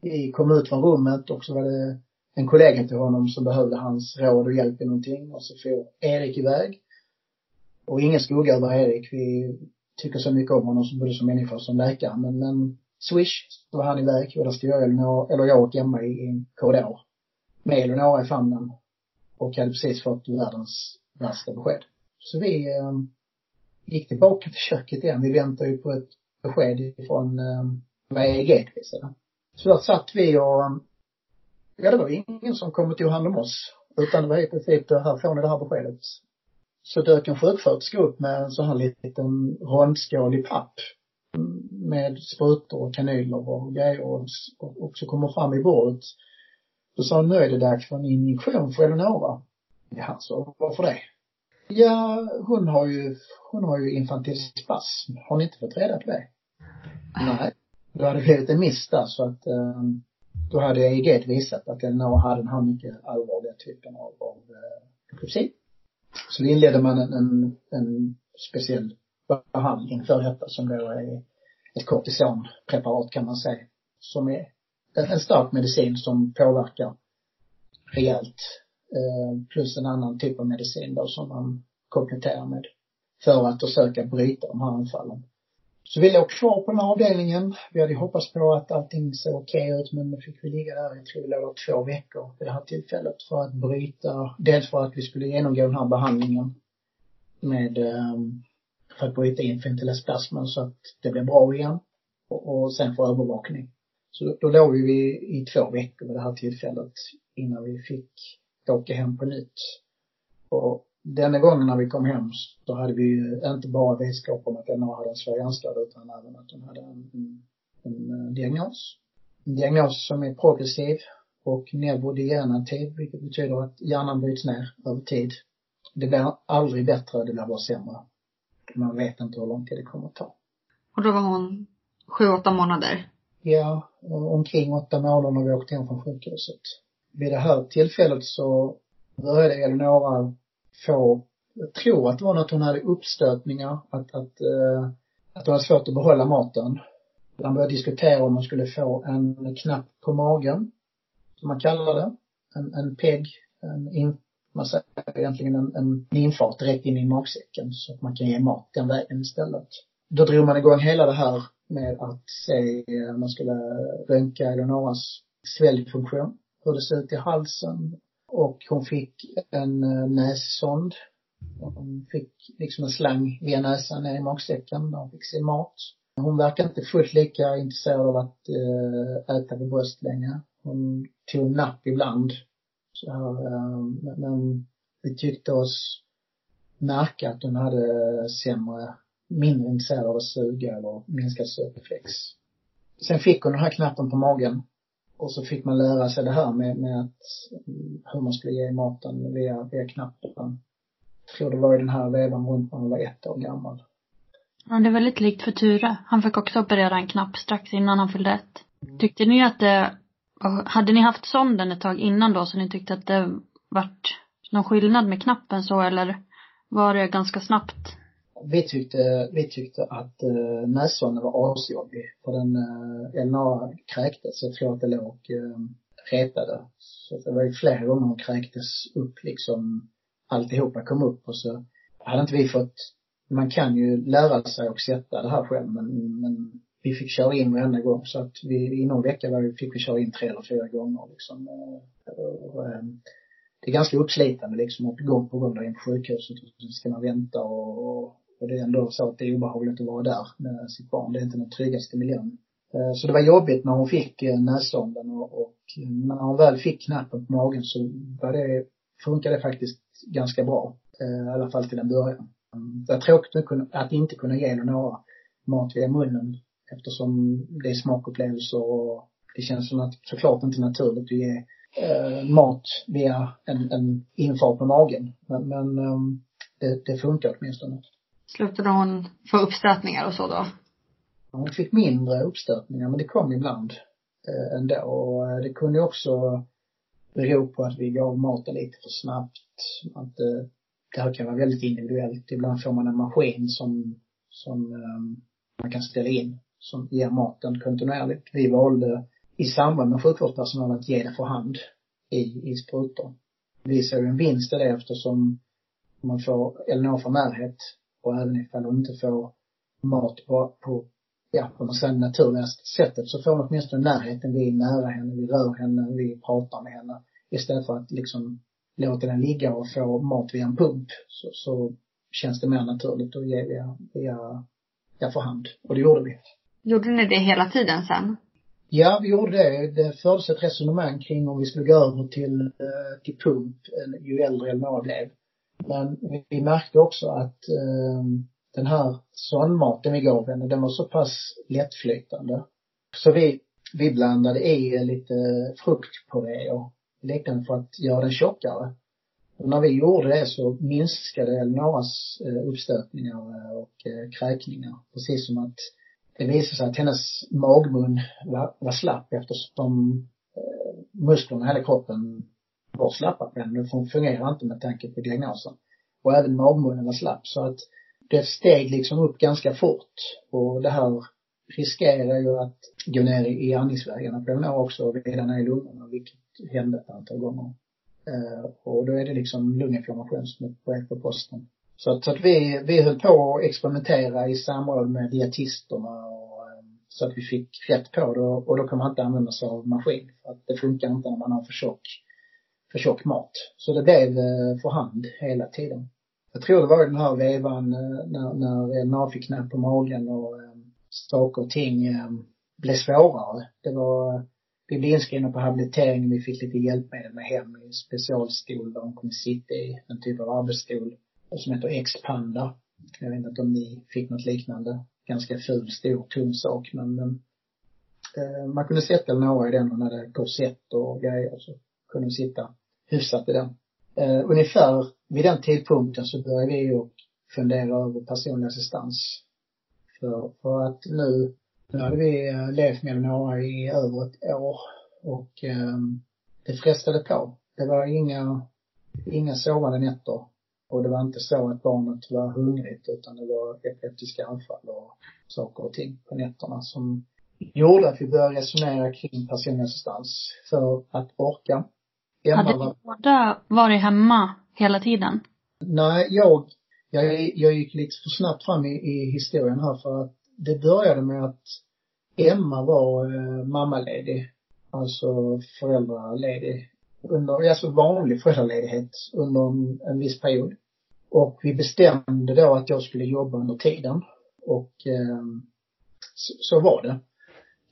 [SPEAKER 3] Vi kom ut från rummet och så var det en kollega till honom som behövde hans råd och hjälp i någonting och så får Erik iväg. Och ingen skugga över Erik. Vi tycker så mycket om honom som både som människa och som läkare. Men, men swish, så var han iväg och där stod jag, Elinor, eller jag och Emma i en korridor. Med Eleonora i famnen. Och hade precis fått världens värsta besked. Så vi eh, gick tillbaka till köket igen. Vi väntade ju på ett besked från eh, vad Så där satt vi och, ehm, ja det var ingen som kom och tog hand om oss. Utan det var i princip, det här får ni det här beskedet. Så dök en sjuksköterska upp med en sån här liten rondskål i papp. Mm, med sprutor och kanyler och grejer och, och, och så kommer fram i bordet. Då sa hon, nu är det dags för en injektion för Eleonora. Ja, så varför det? Ja, hon har ju, hon har ju infantil spasm. Har ni inte fått reda på det? Nej. Då hade det blivit en miss där så att, eh, då hade EEG visat att Eleonora hade den här mycket allvarliga typen av, av eh, epilepsi. Så då inledde man en, en, en speciell behandling för detta som då är ett kortisonpreparat kan man säga. Som är en, stark medicin som påverkar rejält. Eh, plus en annan typ av medicin då som man kompletterar med. För att försöka bryta de här anfallen. Så vi låg kvar på den här avdelningen. Vi hade ju hoppats på att allting såg okej ut men då fick vi ligga där, jag tror vi låg två veckor vid det här tillfället för att bryta, dels för att vi skulle genomgå den här behandlingen med, eh, för att bryta infantilasplasman så att det blev bra igen. Och, och sen för övervakning. Så då låg vi i två veckor vid det här tillfället innan vi fick åka hem på nytt. Och denna gången när vi kom hem så hade vi ju inte bara vetskap om att NA hade en svår hjärnskada utan även att de hade en, en, en diagnos. En diagnos som är progressiv och neurodegenerativ, vilket betyder att hjärnan bryts ner över tid. Det blir aldrig bättre, det blir bara sämre. Man vet inte hur lång tid det kommer att ta.
[SPEAKER 1] Och då var hon sju, åtta månader?
[SPEAKER 3] Ja, eh, omkring åtta månader när vi åkte hem från sjukhuset. Vid det här tillfället så började Eleonora få, jag tror att det var något hon hade uppstötningar, att, att, eh, att hon hade svårt att behålla maten. Man började diskutera om hon skulle få en knapp på magen, som man kallar det. En, en PEG, en in, man säger egentligen en, en infart direkt in i magsäcken så att man kan ge mat den vägen istället. Då drog man igång hela det här med att se, eh, om man skulle röntga Eleonoras sväljfunktion, hur det ser ut i halsen. Och hon fick en eh, nässond. Hon fick liksom en slang via näsan ner i magsäcken där hon fick sin mat. Hon verkar inte fullt lika intresserad av att eh, äta vid bröst längre. Hon tog napp ibland. Så här, men vi tyckte oss märka att hon hade sämre mindre intresserad av att suga eller minskad sugreflex. Sen fick hon den här knappen på magen. Och så fick man lära sig det här med, med att, mm, hur man skulle ge maten via, via knappen. Jag tror det var i den här vevan runt när hon var ett år gammal.
[SPEAKER 2] Ja, det är väldigt likt för Ture. Han fick också operera en knapp strax innan han fyllde ett. Tyckte ni att det, hade ni haft sonden ett tag innan då så ni tyckte att det vart någon skillnad med knappen så eller var det ganska snabbt
[SPEAKER 3] vi tyckte, vi tyckte att eh, uh, nässonden var asjobbig. För den, uh, Elna kräktes. Jag tror att det låg uh, retade. Så det var ju flera gånger hon kräktes upp liksom. Alltihopa kom upp och så hade inte vi fått, man kan ju lära sig att sätta det här själv men, men vi fick köra in varenda gång så att vi, i någon vecka var vi, fick vi köra in tre eller fyra gånger liksom. Och, och, det är ganska uppslitande liksom att gång på gång där in på sjukhuset och så ska man vänta och, och och det är ändå så att det är obehagligt att vara där med sitt barn. Det är inte den tryggaste miljön. Eh, så det var jobbigt när hon fick eh, nässonden och, och eh, när hon väl fick knappen på magen så var det, funkade det faktiskt ganska bra. Eh, I alla fall till en början. Det var tråkigt att inte kunna ge några mat via munnen eftersom det är smakupplevelser och det känns som att såklart inte naturligt att ge eh, mat via en, en infart på magen. Men, men eh, det, det funkar åtminstone.
[SPEAKER 1] Slutade hon få uppstötningar och så då?
[SPEAKER 3] Hon fick mindre uppstötningar men det kom ibland eh, ändå och eh, det kunde också bero på att vi gav maten lite för snabbt. Att eh, det här kan vara väldigt individuellt. Ibland får man en maskin som, som eh, man kan ställa in som ger maten kontinuerligt. Vi valde i samband med sjukvårdspersonal att ge det för hand i, i sprutor. Vi såg en vinst i det eftersom man får, eller får närhet och även ifall hon inte får mat på, på ja, på sätt naturligaste sättet så får hon åtminstone närheten. Vi är nära henne, vi rör henne, vi pratar med henne. Istället för att liksom låta den ligga och få mat via en pump så, så känns det mer naturligt att ge via, via, ja, för hand. Och det gjorde vi.
[SPEAKER 1] Gjorde ni det hela tiden sen?
[SPEAKER 3] Ja, vi gjorde det. Det fördes ett resonemang kring om vi skulle gå över till, eh, till pump ju äldre Elnora blev. Men vi märkte också att eh, den här sondmaten vi gav henne, den var så pass lättflytande. Så vi, vi blandade i lite fruktpuré och liknande för att göra den tjockare. Och när vi gjorde det så minskade Elnoras eh, uppstötningar eh, och eh, kräkningar. Precis som att det visade sig att hennes magmun var, var slapp eftersom eh, musklerna i hela kroppen var slappa på den, den fungerar inte med tanke på diagnosen. Och även magmunnen var slapp så att det steg liksom upp ganska fort och det här riskerar ju att gå ner i andningsvägarna på den också redan ner i lungorna vilket hände ett antal gånger. Eh, och då är det liksom lunginflammation som är på väg på posten. Så att, så att vi, vi höll på att experimentera i samråd med dietisterna och ehm, så att vi fick rätt på det och, och då kan man inte använda sig av maskin för att det funkar inte när man har för tjock, för tjock mat. Så det blev eh, för hand hela tiden. Jag tror det var i den här vevan eh, när, när eh, Elna fick knäpp på magen och saker och ting blev svårare. Det var, vi blev inskrivna på habilitering, vi fick lite hjälpmedel med hem i specialstol där de kunde sitta i, en typ av arbetsstol som heter X-Panda. Jag vet inte om ni fick något liknande. Ganska ful, stor, tung sak men, men man kunde sätta några i den och när det korsett och grejer så kunde vi sitta hyfsat i den. Eh, ungefär vid den tidpunkten så började vi ju fundera över personlig assistans. För, för att nu, nu hade vi eh, levt med några i över ett år och eh, det frestade på. Det var inga, inga sovande nätter. Och det var inte så att barnet var hungrigt utan det var epileptiska anfall och saker och ting på nätterna som gjorde att vi började resonera kring personlig assistans för att orka.
[SPEAKER 2] Emma Hade ni båda varit hemma hela tiden?
[SPEAKER 3] Nej, jag, jag, jag gick lite för snabbt fram i, i historien här för att det började med att Emma var eh, mammaledig, alltså föräldraledig under, alltså vanlig föräldraledighet under en, en viss period. Och vi bestämde då att jag skulle jobba under tiden. Och eh, så, så, var det.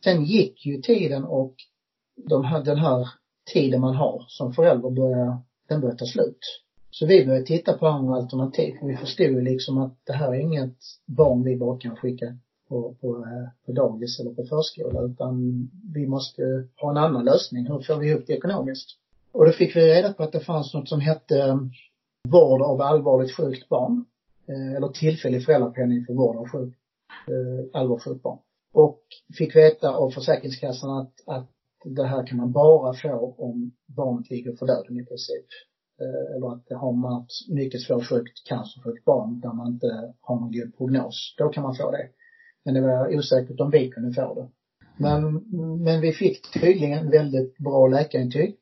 [SPEAKER 3] Sen gick ju tiden och de här, den här tiden man har som förälder börjar, den börjar ta slut. Så vi började titta på andra alternativ. Vi förstod ju liksom att det här är inget barn vi bara kan skicka på, på, på dagis eller på förskola utan vi måste ha en annan lösning. Hur får vi ihop det ekonomiskt? Och då fick vi reda på att det fanns något som hette eh, vård av allvarligt sjukt barn. Eh, eller tillfällig föräldrapenning för vård av sjuk, eh, allvarligt sjukt barn. Och fick veta av Försäkringskassan att, att det här kan man bara få om barnet ligger för döden i princip. Eh, eller att det har man mycket svårt sjukt cancersjukt barn där man inte har någon god prognos. Då kan man få det. Men det var osäkert om vi kunde få det. Men, men vi fick tydligen väldigt bra läkarintyg.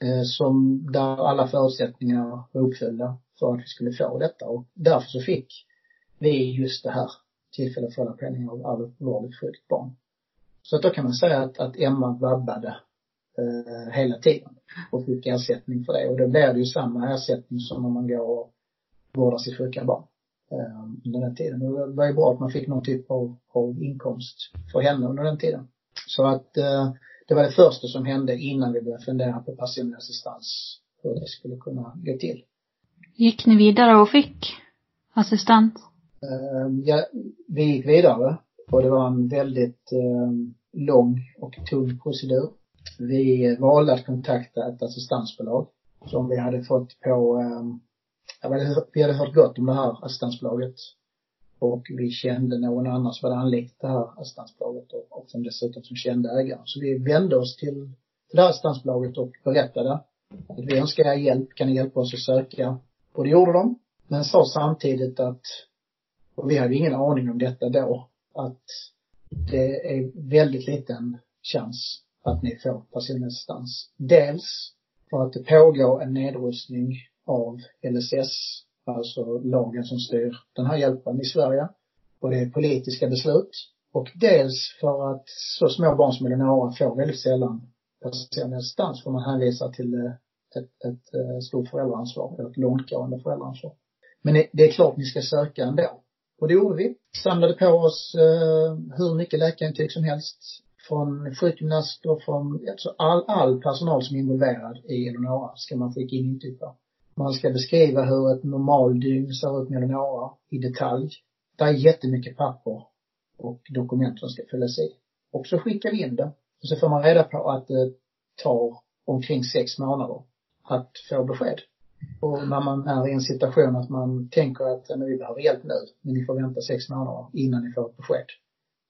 [SPEAKER 3] Eh, som, där alla förutsättningar var uppfyllda för att vi skulle få detta och därför så fick vi just det här tillfälliga föräldrapenning av allvarligt sjukt barn. Så att då kan man säga att, att Emma vabbade eh, hela tiden och fick ersättning för det. Och då blir det ju samma ersättning som om man går och vårdar sitt sjuka barn eh, under den tiden. Och det var ju bra att man fick någon typ av, av inkomst för henne under den tiden. Så att eh, det var det första som hände innan vi började fundera på personlig assistans, hur det skulle kunna gå till.
[SPEAKER 2] Gick ni vidare och fick assistans?
[SPEAKER 3] Eh, ja, vi gick vidare och det var en väldigt eh, lång och tung procedur. Vi valde att kontakta ett assistansbolag som vi hade fått på, eh, vi hade hört gott om det här assistansbolaget. Och vi kände någon annan som hade anlitat det här assistansbolaget och, och som dessutom som kände ägaren. Så vi vände oss till, till det här assistansbolaget och berättade att vi önskar er hjälp, kan ni hjälpa oss att söka? Och det gjorde de. Men sa samtidigt att, och vi hade ingen aning om detta då, att det är väldigt liten chans att ni får personlig assistans. Dels för att det pågår en nedrustning av LSS, alltså lagen som styr den här hjälpen i Sverige. Och det är politiska beslut. Och dels för att så små barn som Eleonora får väldigt sällan personlig assistans för man hänvisar till eh, ett, ett, eh, stort föräldraansvar, eller ett långtgående föräldraansvar. Men det är klart ni ska söka ändå. Och det gjorde vi. Samlade på oss eh, hur mycket läkarintyg som helst från sjukgymnaster, från alltså all, all personal som är involverad i Eleonora ska man skicka in intyg på. Man ska beskriva hur ett normaldygn ser ut med Eleonora i detalj. Det är jättemycket papper och dokument som ska fyllas i. Och så skickar vi in det. Och så får man reda på att det tar omkring sex månader att få besked. Och när man är i en situation att man tänker att men vi behöver hjälp nu, men ni får vänta sex månader innan ni får ett besked.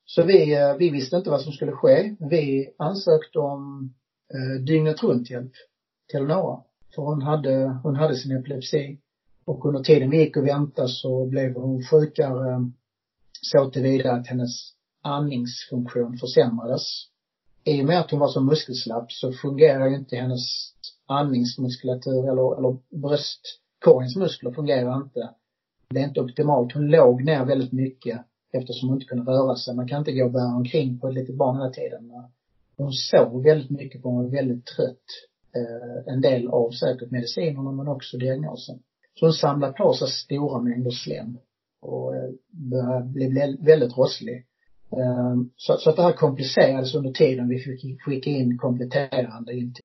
[SPEAKER 3] Så vi, eh, vi visste inte vad som skulle ske. Vi ansökte om eh, dygnet runt hjälp till Nora. För hon hade, hon hade sin epilepsi. Och under tiden vi gick och väntade så blev hon sjukare så tillvida att hennes andningsfunktion försämrades. I och med att hon var så muskelslapp så fungerar ju inte hennes andningsmuskulatur eller, eller bröstkorgens muskler fungerar inte. Det är inte optimalt. Hon låg ner väldigt mycket eftersom hon inte kunde röra sig. Man kan inte gå och bära omkring på ett litet barn hela tiden. Hon sov väldigt mycket för hon var väldigt trött. Eh, en del av säkert medicinerna men också diagnosen. Så hon samlade på sig stora mängder slem och eh, började bli väldigt rosslig. Eh, så, så att det här komplicerades under tiden vi fick skicka in kompletterande intyg.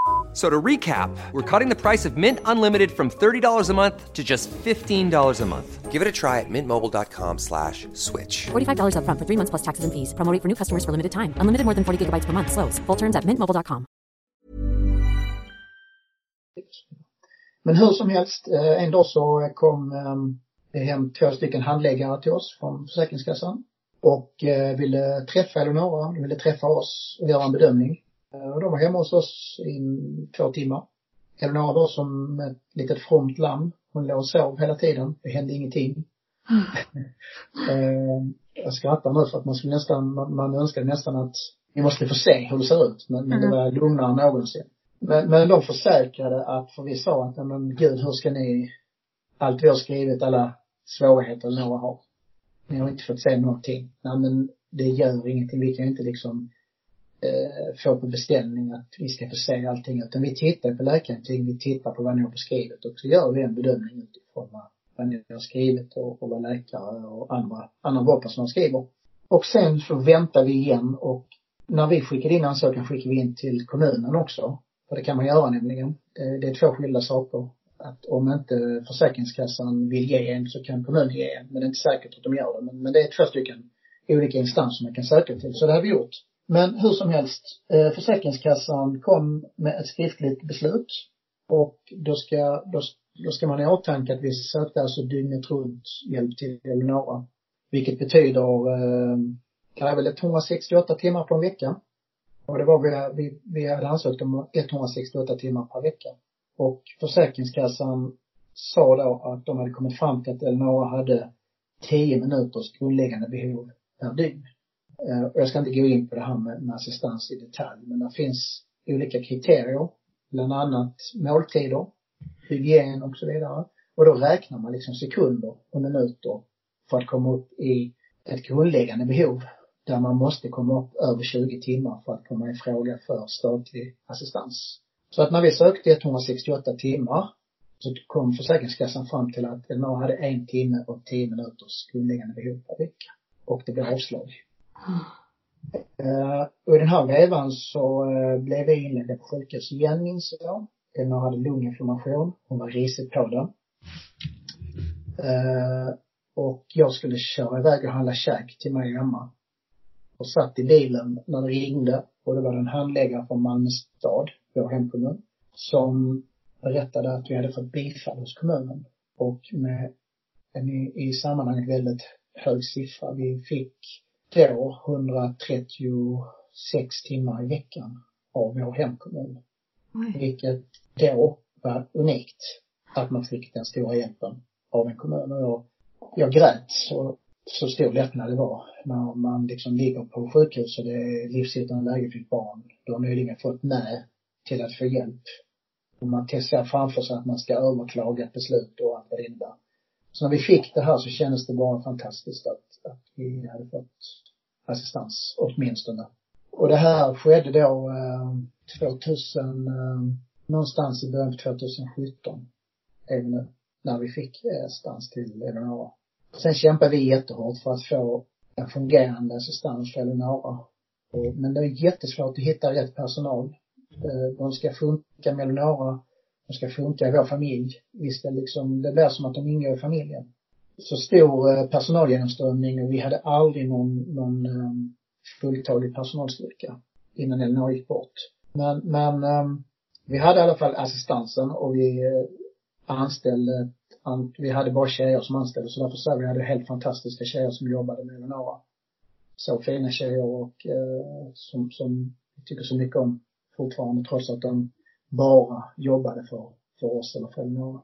[SPEAKER 4] F- So to recap, we're cutting the price of Mint Unlimited from $30 a month to just $15 a month. Give it a try at mintmobile.com slash switch.
[SPEAKER 5] $45 upfront for three months plus taxes and fees. Promo rate for new customers for limited time. Unlimited more than 40 gigabytes per month. Slows. Full terms at mintmobile.com.
[SPEAKER 3] Men hur som helst, eh, en dag så kom eh, det hem två stycken handläggare till oss från Försäkringskassan och eh, ville träffa Eleonora, ville träffa oss och göra en bedömning. Eh, Och de var hemma hos oss i två timmar. Eleonora då som ett litet fromt lamm, hon låg och sov hela tiden, det hände ingenting. eh, jag skrattar nu för att man skulle nästan, man, man önskade nästan att vi måste få se hur det ser ut, men, men det var lugnare än någonsin. Men, men de försäkrade att, för vi sa att, "Ja, men gud, hur ska ni, allt vi har skrivit, alla svårigheter några har. Ni har inte fått se någonting. Nej men det gör ingenting, vi kan inte liksom eh, få på beställning att vi ska få se allting utan vi tittar på läkarintyg, vi tittar på vad ni har beskrivit och så gör vi en bedömning utifrån vad, vad ni har skrivit och, och vad läkare och andra, annan vårdpersonal skriver. Och sen så väntar vi igen och när vi skickar in ansökan skickar vi in till kommunen också. För det kan man göra nämligen. Det, det är två skilda saker. Att om inte Försäkringskassan vill ge en så kan kommunen ge en. Men det är inte säkert att de gör det. Men, men det är två stycken olika instanser man kan söka till. Så det har vi gjort. Men hur som helst, eh, Försäkringskassan kom med ett skriftligt beslut. Och då ska, då, då ska man ha i åtanke att vi sökte alltså dygnet runt hjälp till Eleonora. Vilket betyder, eh, det är väl 168 timmar på en vecka. Och det var vi, vi, vi hade ansökt om 168 timmar per vecka. Och Försäkringskassan sa då att de hade kommit fram till att Eleonora hade 10 minuters grundläggande behov per dygn. Eh, och jag ska inte gå in på det här med, med assistans i detalj, men det finns olika kriterier, bland annat måltider, hygien och så vidare. Och då räknar man liksom sekunder och minuter för att komma upp i ett grundläggande behov där man måste komma upp över 20 timmar för att komma i fråga för statlig assistans. Så att när vi sökte 168 timmar så kom Försäkringskassan fram till att Elinor hade en timme och tio minuters grundläggande behov per vecka. Och det blev avslag. Eh, och i den här vevan så eh, blev vi inlagda på sjukhus igen minns jag. Emma hade lunginflammation. Hon var risigt på den. Eh, och jag skulle köra iväg och handla käk till mig hemma. Och satt i bilen när det ringde och det var en handläggare från Malmö stad, vår hemkommun, som berättade att vi hade fått bifall hos kommunen. Och med en i, i sammanhanget väldigt hög siffra. Vi fick då 136 timmar i veckan av vår hemkommun. Vilket då var unikt. Att man fick den stora hjälpen av en kommun. Och jag, jag grät så, så stor lättnad det var. När man liksom ligger på sjukhus och det är livshotande läge för ett barn. Du har nyligen fått nej till att få hjälp. Och man ser framför sig att man ska överklaga ett beslut och allt vad det innebär. Så när vi fick det här så kändes det bara fantastiskt att, att vi hade fått assistans åtminstone. Och det här skedde då eh, 2000, eh, någonstans i början på 2017 är nu, när vi fick eh, assistans till Eleonora. Sen kämpade vi jättehårt för att få en fungerande assistans för Eleonora. Men det är jättesvårt att hitta rätt personal. Eh, de ska funka med Eleonora, de ska funka i vår familj. Vi ska liksom, det blir som att de ingår i familjen. Så stor eh, personalgenomströmning och vi hade aldrig någon, någon ehm, fulltalig personalstyrka innan Elinor gick bort. Men, men ehm, vi hade i alla fall assistansen och vi eh, anställde, vi hade bara tjejer som anställde så därför så vi hade helt fantastiska tjejer som jobbade med Elinora. Så fina tjejer och eh, som, som jag tycker så mycket om fortfarande trots att de bara jobbade för, för oss eller för Eleonora.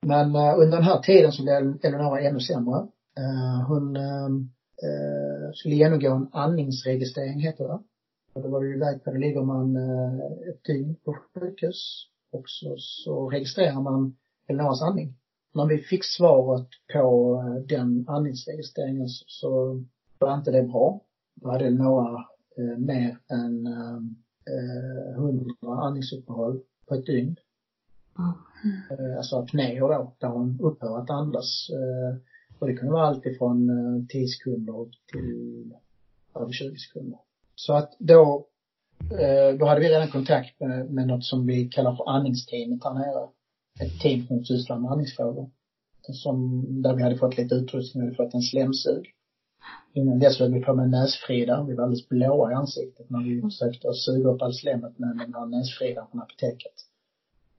[SPEAKER 3] Men uh, under den här tiden så blev Eleonora ännu sämre. Uh, hon uh, skulle genomgå en andningsregistrering heter det. Och då var vi iväg på, då ligger man ett dygn på sjukhus och så, så registrerar man Eleonoras andning. När vi fick svaret på den andningsregistreringen så, så var inte det bra. Då hade Eleonora eh, mer än hundra andningsuppehåll på ett dygn. Mm. Alltså apnéer då, där hon upphör att andas. Eh, och det kunde vara allt ifrån 10 eh, sekunder till över 20 sekunder. Så att då, då hade vi redan kontakt med, med något som vi kallar för andningsteamet här nere. Ett team som sysslar med andningsfrågor. Som, där vi hade fått lite utrustning, vi hade fått en slemsug. Innan dess höll vi på med näsfrida. Vi var alldeles blåa i ansiktet när vi försökte suga upp all slemmet med den här näsfridan från apoteket.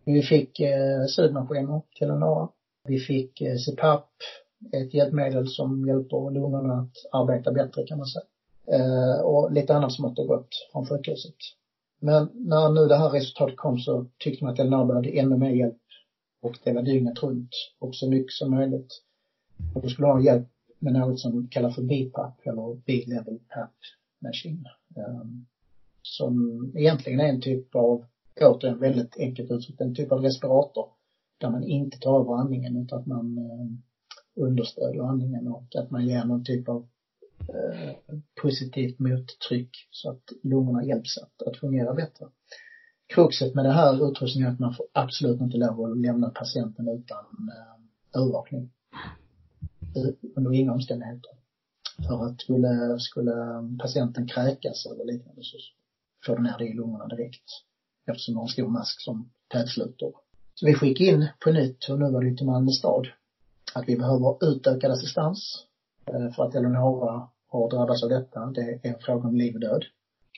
[SPEAKER 3] Vi fick eh, sugmaskiner till några. Vi fick eh, CPAP, ett hjälpmedel som hjälper lungorna att arbeta bättre kan man säga. Eh, och lite annat smått och gott från sjukhuset. Men när nu det här resultatet kom så tyckte man att Elinor behövde ännu mer hjälp. Och det var dygnet runt och så mycket som möjligt. Och då skulle hon ha hjälp med något som kallas för BPAP eller B-level PAP machine. Um, som egentligen är en typ av återigen väldigt enkelt uttryckt, en typ av respirator där man inte tar över andningen utan att man eh, understödjer andningen och att man ger någon typ av eh, positivt mottryck så att lungorna hjälps att, att fungera bättre. Kruxet med det här utrustningen är att man får absolut inte lov att lämna patienten utan eh, övervakning. Under inga omständigheter. För att skulle, skulle patienten kräkas eller liknande så får du ner det i lungorna direkt eftersom de har en stor mask som tätsluter. Så vi skickade in på nytt, och nu var det till Malmö stad, att vi behöver utökad assistans eh, för att Eleonora har drabbats av detta. Det är en fråga om liv och död.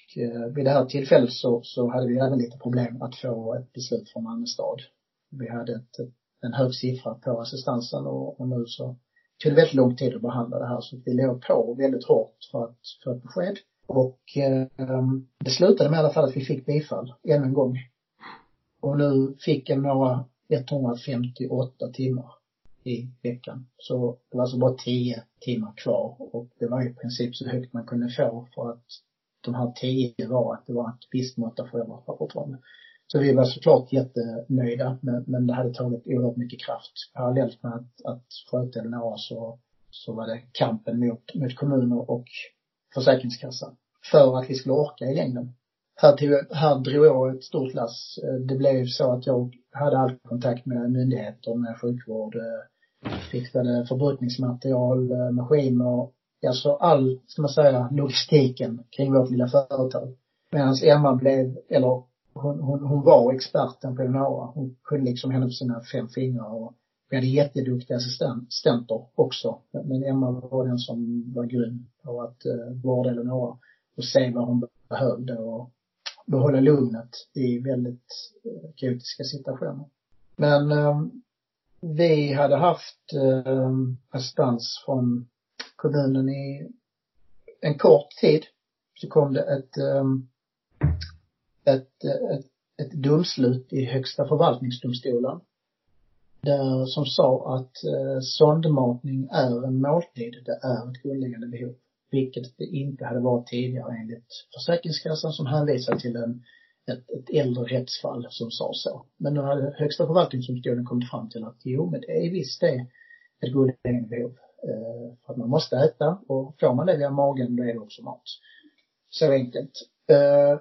[SPEAKER 3] Och eh, vid det här tillfället så, så hade vi även lite problem att få ett beslut från Malmö stad. Vi hade ett, en hög siffra på assistansen och, och nu så tog det väldigt lång tid att behandla det här så vi låg på väldigt hårt för att få ett besked. Och eh, det slutade med i alla fall att vi fick bifall ännu en gång. Och nu fick jag några 158 timmar i veckan. Så det var alltså bara 10 timmar kvar och det var i princip så högt man kunde få för att de här 10 var att det var ett visst mått av föräldraskap fortfarande. Så vi var såklart jättenöjda men, men det hade tagit oerhört mycket kraft. Parallellt med att, att sköta Eleonora så, så var det kampen mot, mot kommuner och Försäkringskassan för att vi skulle orka i längden. Här, tog, här drog jag ett stort lass. Det blev så att jag hade all kontakt med myndigheter, med sjukvård, fixade förbrukningsmaterial, maskiner, alltså all, ska man säga, logistiken kring vårt lilla företag. Medan Emma blev, eller hon, hon, hon var experten på Eleonora. Hon kunde liksom henne på sina fem fingrar och vi hade jätteduktiga assistenter också. Men Emma var den som var grym på att uh, vårda Eleonora och se vad hon behövde och behålla lugnet i väldigt uh, kaotiska situationer. Men um, vi hade haft um, assistans från kommunen i en kort tid. Så kom det ett, um, ett, ett, ett domslut i Högsta förvaltningsdomstolen där, som sa att eh, sondmatning är en måltid, det är ett grundläggande behov. Vilket det inte hade varit tidigare enligt Försäkringskassan som hänvisar till en, ett, ett äldre rättsfall som sa så. Men nu hade Högsta förvaltningsdomstolen kommit fram till att jo, men det är visst det ett grundläggande behov. Eh, för att man måste äta och får man det via magen då är det också mat. Så enkelt. Eh,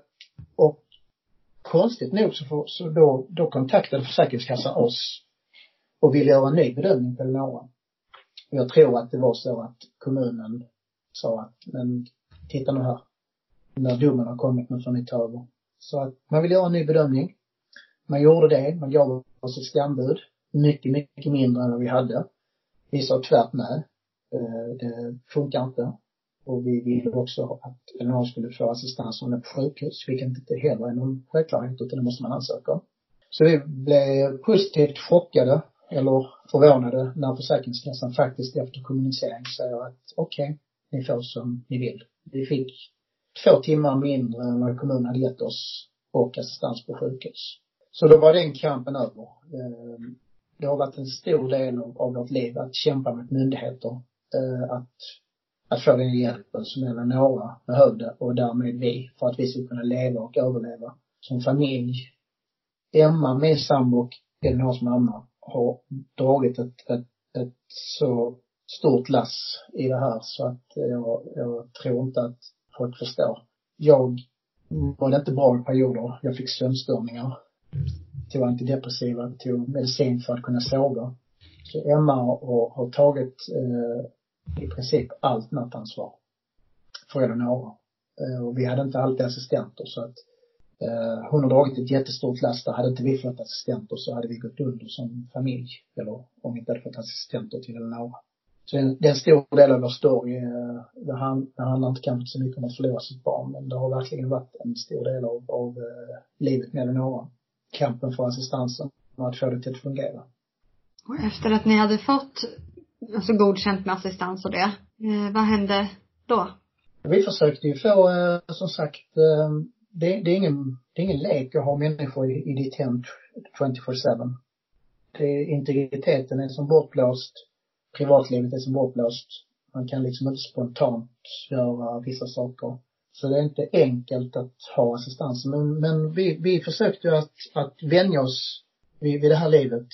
[SPEAKER 3] och konstigt nog så, får, så då, då kontaktade Försäkringskassan oss och ville göra en ny bedömning på Eleonora. Jag tror att det var så att kommunen sa att, men titta nu här. När domen har kommit nu får ni ta över. Så att man vill göra en ny bedömning. Man gjorde det, man gav oss ett skambud. Mycket, mycket mindre än vad vi hade. Vi sa tvärt nej. Eh, det funkar inte. Och vi ville också att Eleonora skulle få assistans om det på sjukhus, vilket inte heller är någon självklarhet, utan det måste man ansöka om. Så vi blev positivt chockade eller förvånade när Försäkringskassan faktiskt efter kommunicering säger att okej, okay, ni får som ni vill. Vi fick två timmar mindre än vad kommunen hade gett oss och assistans på sjukhus. Så då var den kampen över. Ehm, det har varit en stor del av, vårt liv att kämpa med myndigheter. Eh, att, att få den hjälpen som Eleonora behövde och därmed vi för att vi skulle kunna leva och överleva som familj. Emma, min sambo och Eleonoras mamma har dragit ett, ett, ett så stort lass i det här så att jag, jag tror inte att folk förstår. Jag mådde inte bra i perioder. Jag fick sömnstörningar. Tog antidepressiva, tog medicin för att kunna sova. Så Emma har, har tagit eh, i princip allt nattansvar för Eleonora. Eh, och vi hade inte alltid assistenter så att eh, hon har dragit ett jättestort last där. Hade inte vi fått assistenter så hade vi gått under som familj. Eller om vi inte hade fått assistenter till Eleonora. Så det är en stor del av vår story. Eh, det, handlar inte kanske så mycket om att förlora sitt barn, men det har verkligen varit en stor del av, av eh, livet med Eleonora. Kampen för assistansen och att få det till att fungera.
[SPEAKER 1] Och efter att ni hade fått, alltså godkänt med assistans och det, eh, vad hände då?
[SPEAKER 3] Vi försökte ju få, eh, som sagt, eh, det, det, är ingen, det är ingen lek att ha människor i, i ditt hem 24-7. Det, Integriteten är som bortblåst privatlivet är som bortblåst. Man kan liksom inte spontant göra vissa saker. Så det är inte enkelt att ha assistans. Men, men vi, vi försökte ju att, att vänja oss vid, vid det här livet.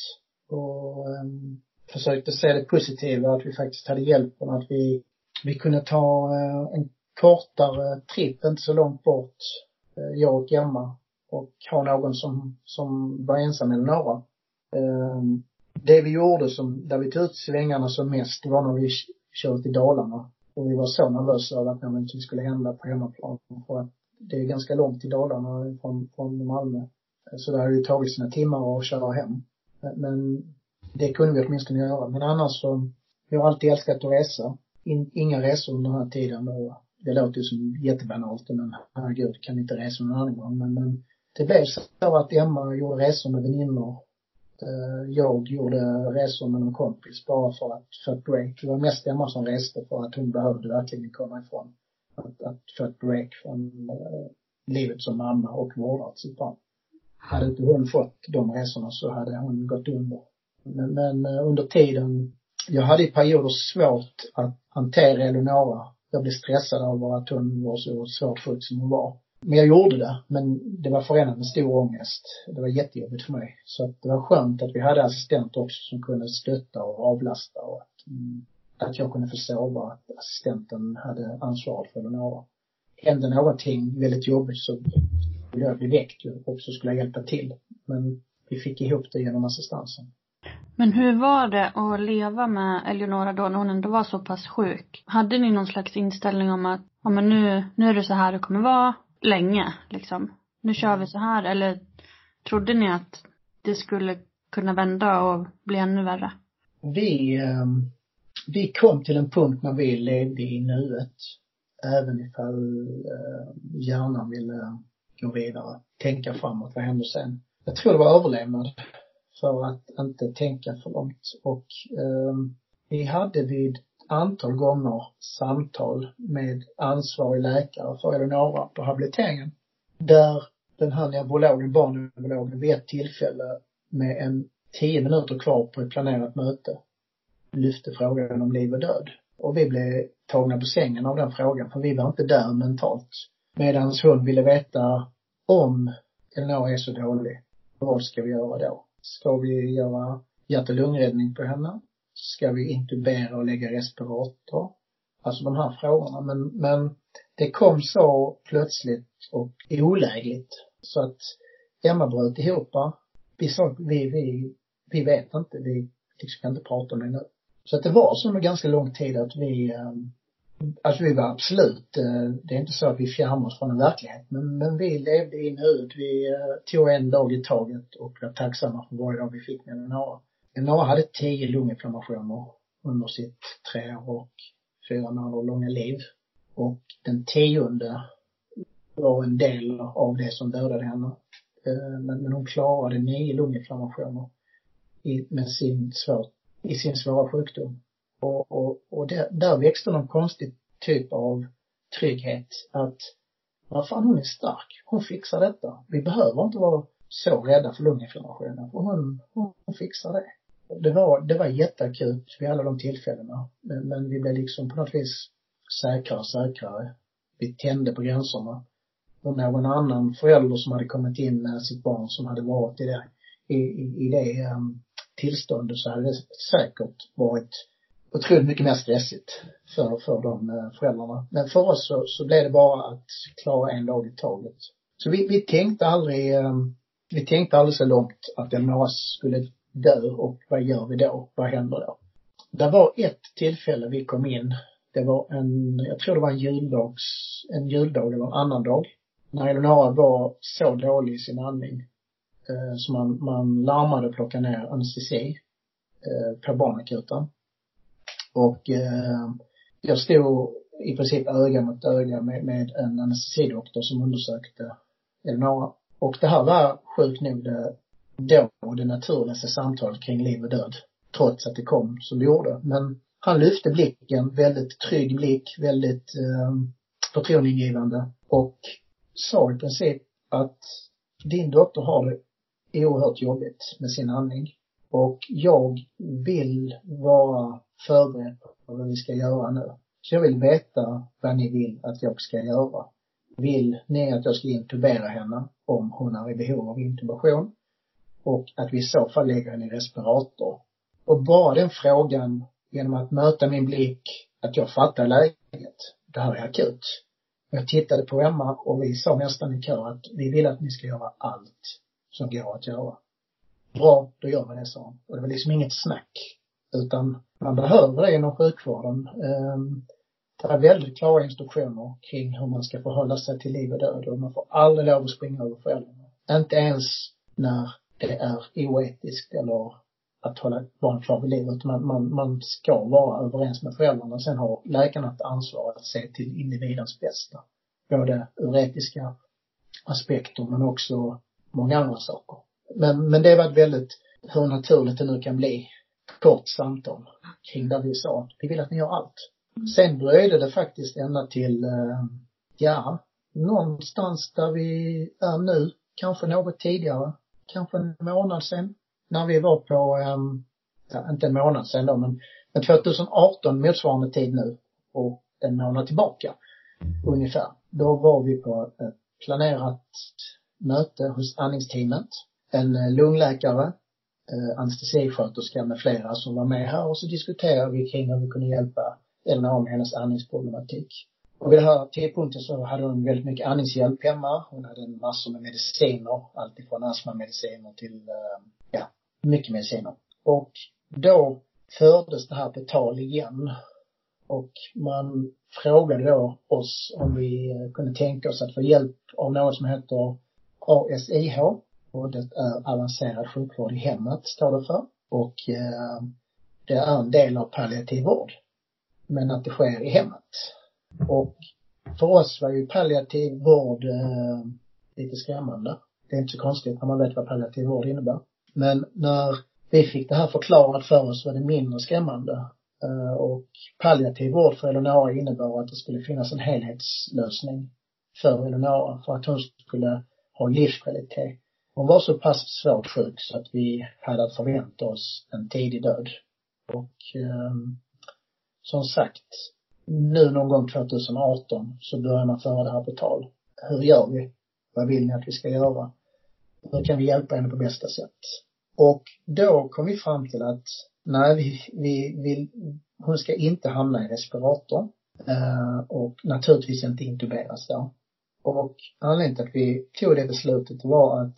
[SPEAKER 3] Och um, försökte se det positiva, att vi faktiskt hade hjälpen, att vi, vi kunde ta eh, en kortare tripp, inte så långt bort, eh, jag och Emma. Och ha någon som, som var ensam eller några. Ehm, det vi gjorde som, där vi tog ut svängarna som mest, det var när vi körde till Dalarna. Och vi var så nervösa över att någonting skulle hända på hemmaplan. För att det är ganska långt till Dalarna från, från Malmö. Så det hade ju tagit sina timmar att köra hem. Men det kunde vi åtminstone göra. Men annars så, vi har alltid älskat att resa. In, inga resor under den här tiden och det låter ju som jättebanalt men herregud, kan inte resa någon annan gång. Men, men det blev så att Emma gjorde resor med väninnor eh, jag gjorde resor med någon kompis bara för att få ett break. Det var mest Emma som reste för att hon behövde verkligen komma ifrån. Att, att få ett break från äh, livet som mamma och vårdat sitt barn. Hade inte hon fått de resorna så hade hon gått under. Men, men eh, under tiden, jag hade i perioder svårt att hantera Eleonora. Jag blev stressad över att hon var så svårt sjuk som hon var. Men jag gjorde det, men det var förenat med stor ångest. Det var jättejobbigt för mig. Så att det var skönt att vi hade assistenter också som kunde stötta och avlasta och att, mm, att jag kunde få sova, att assistenten hade ansvaret för Eleonora. Hände någonting väldigt jobbigt så blev jag väckt och så skulle jag hjälpa till. Men vi fick ihop det genom assistansen.
[SPEAKER 2] Men hur var det att leva med Eleonora då när hon ändå var så pass sjuk? Hade ni någon slags inställning om att, ja men nu, nu är det så här det kommer vara länge liksom. Nu kör vi så här eller trodde ni att det skulle kunna vända och bli ännu värre?
[SPEAKER 3] Vi, ehm, vi kom till en punkt när vi levde i nuet. Även ifall ehm, hjärnan ville gå vidare, tänka framåt, vad händer sen? Jag tror det var överlevnad för att inte tänka för långt och eh, vi hade vid antal gånger samtal med ansvarig läkare för Eleonora på habiliteringen. Där den här neurologen, barnneurologen, vid ett tillfälle med en tio minuter kvar på ett planerat möte lyfte frågan om liv och död. Och vi blev tagna på sängen av den frågan, för vi var inte där mentalt. Medan hon ville veta om Eleonora är så dålig, vad ska vi göra då? Ska vi göra hjärt och lungräddning på henne? Ska vi intubera och lägga respirator? Alltså de här frågorna. Men, men det kom så plötsligt och olägligt så att Emma bröt ihop. Vi sa, vi, vi, vi vet inte, vi liksom kan inte prata om det nu. Så att det var så under ganska lång tid att vi, eh, alltså vi var absolut, eh, det är inte så att vi fjärmar oss från en verklighet, men, men vi levde i nuet. Vi eh, tog en dag i taget och var tacksamma för varje dag vi fick med några. Noah hade tio lunginflammationer under sitt tre år och fyra månader långa liv. Och den tionde var en del av det som dödade henne. Eh, men, men hon klarade nio lunginflammationer i, med sin svår, i sin svåra sjukdom. Och, och, och där, där växte någon konstig typ av trygghet att vad fan hon är stark. Hon fixar detta. Vi behöver inte vara så rädda för lunginflammationen. För hon, hon fixar det. Det var, det var jätteakut vid alla de tillfällena. Men, men vi blev liksom på något vis säkrare och säkrare. Vi tände på gränserna. Och någon annan förälder som hade kommit in med sitt barn som hade varit i det, i, i, i det um, tillståndet så hade det säkert varit otroligt mycket mer stressigt för, för de eh, föräldrarna. Men för oss så, så blev det bara att klara en dag i taget. Så vi, vi tänkte aldrig, ehm, vi tänkte aldrig så långt att Elmira skulle dö och vad gör vi då? Vad händer då? Det var ett tillfälle vi kom in. Det var en, jag tror det var en juldags, en juldag eller en annan dag. När Eleonora var så dålig i sin andning. Eh, så man, man larmade och plockade ner anestesi eh, på barnakuten. Och eh, jag stod i princip öga mot öga med, med en anestesidoktor som undersökte Eleonora. Och det här var sjukt nog det då det naturligaste samtalet kring liv och död. Trots att det kom som det gjorde. Men han lyfte blicken, väldigt trygg blick, väldigt eh, förtroendeingivande och sa i princip att din dotter har det oerhört jobbigt med sin andning. Och jag vill vara förberett på vad vi ska göra nu. Så jag vill veta vad ni vill att jag ska göra. Vill ni att jag ska intubera henne om hon är i behov av intubation? Och att vi i så fall lägger henne i respirator. Och bara den frågan, genom att möta min blick, att jag fattar läget. Det här är akut. Jag tittade på Emma och vi sa nästan i kör att vi vill att ni ska göra allt som går att göra. Bra, då gör vi det, sa hon. Och det var liksom inget snack. Utan man behöver det inom sjukvården. Ehm, det är väldigt klara instruktioner kring hur man ska förhålla sig till liv och död och man får aldrig lov att springa över föräldrarna. Inte ens när det är oetiskt eller att hålla barn kvar vid liv utan man, man, man ska vara överens med föräldrarna. Sen har läkarna ett ansvar att se till individens bästa. Både ur etiska aspekter men också många andra saker. Men, men det var väldigt, hur naturligt det nu kan bli, kort samtal kring där vi sa, vi vill att ni gör allt. Sen dröjde det faktiskt ända till, eh, ja, någonstans där vi är nu, kanske något tidigare, kanske en månad sen, när vi var på, um, ja, inte en månad sen då, men, men 2018 motsvarande tid nu. Och en månad tillbaka ungefär. Då var vi på ett planerat möte hos andningsteamet. En eh, lungläkare, eh, anestesisköterska med flera som var med här och så diskuterade vi kring hur vi kunde hjälpa Elna med hennes andningsproblematik. Och vid den här tidpunkten så hade hon väldigt mycket andningshjälp hemma. Hon hade massor med mediciner, alltifrån astmamediciner till, eh, ja, mycket mediciner. Och då fördes det här på tal igen. Och man frågade då oss om vi eh, kunde tänka oss att få hjälp av något som heter ASIH. Och det är avancerad sjukvård i hemmet, står det för. Och eh, det är en del av palliativ vård. Men att det sker i hemmet. Och för oss var ju palliativ vård eh, lite skrämmande. Det är inte så konstigt när man vet vad palliativ vård innebär. Men när vi fick det här förklarat för oss var det mindre skrämmande. Eh, och palliativ vård för Eleonora innebar att det skulle finnas en helhetslösning för Eleonora för att hon skulle ha livskvalitet. Hon var så pass svårt sjuk så att vi hade att förvänta oss en tidig död. Och eh, som sagt, nu någon gång 2018 så börjar man föra det här på tal. Hur gör vi? Vad vill ni att vi ska göra? Hur kan vi hjälpa henne på bästa sätt? Och då kom vi fram till att nej, vi, vi vill, hon ska inte hamna i respirator. Eh, och naturligtvis inte intuberas då. Och anledningen till att vi tog det beslutet var att,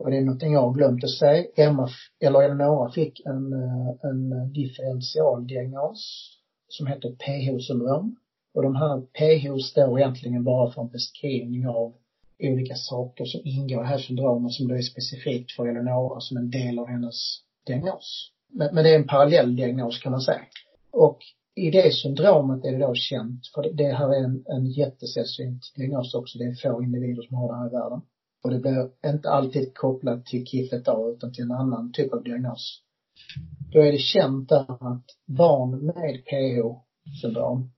[SPEAKER 3] och det är någonting jag har glömt att säga, Emma, eller Eleonora fick en, eh, en differentialdiagnos som heter PH-syndrom. Och de här PH står egentligen bara för en beskrivning av olika saker som ingår i det här syndromet som då är specifikt för Eleonora som en del av hennes diagnos. Men, men det är en parallell diagnos kan man säga. Och i det syndromet är det då känt, för det, det här är en, en jättesällsynt diagnos också, det är få individer som har det här i världen. Och det blir inte alltid kopplat till kiffet då, utan till en annan typ av diagnos. Då är det känt där att barn med PH-syndrom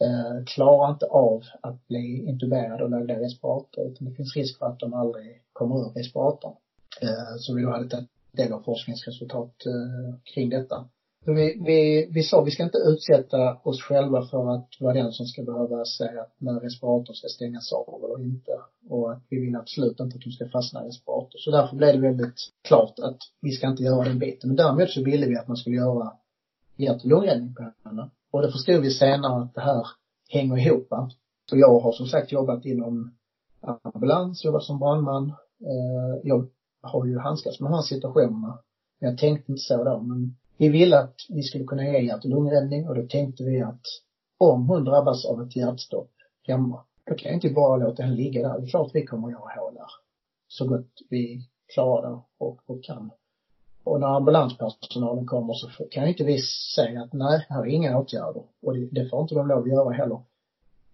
[SPEAKER 3] eh, klarar inte av att bli intuberade och lagda i respirator utan det finns risk för att de aldrig kommer ur respiratorn. Eh, så vi då hade tagit del av forskningsresultat eh, kring detta. Vi, vi, vi sa vi ska inte utsätta oss själva för att vara den som ska behöva säga att när respiratorn ska stängas av eller inte. Och att vi vill absolut inte att de ska fastna i respirator. Så därför blev det väldigt klart att vi ska inte göra den biten. Men däremot så ville vi att man skulle göra hjärt och lungräddning på henne. Och det förstod vi senare att det här hänger ihop. Så jag har som sagt jobbat inom ambulans, jobbat som brandman. Eh, jag har ju handskats med de här situationerna. Jag tänkte inte så då, men vi ville att vi skulle kunna ge hjärt och lungräddning och då tänkte vi att om hon drabbas av ett hjärtstopp hemma, då kan jag inte bara låta henne ligga där. Det är klart vi kommer att göra hål där. Så gott vi klarar det och, och kan. Och när ambulanspersonalen kommer så kan inte vi säga att nej, här är inga åtgärder. Och det, det får inte de lov att göra heller.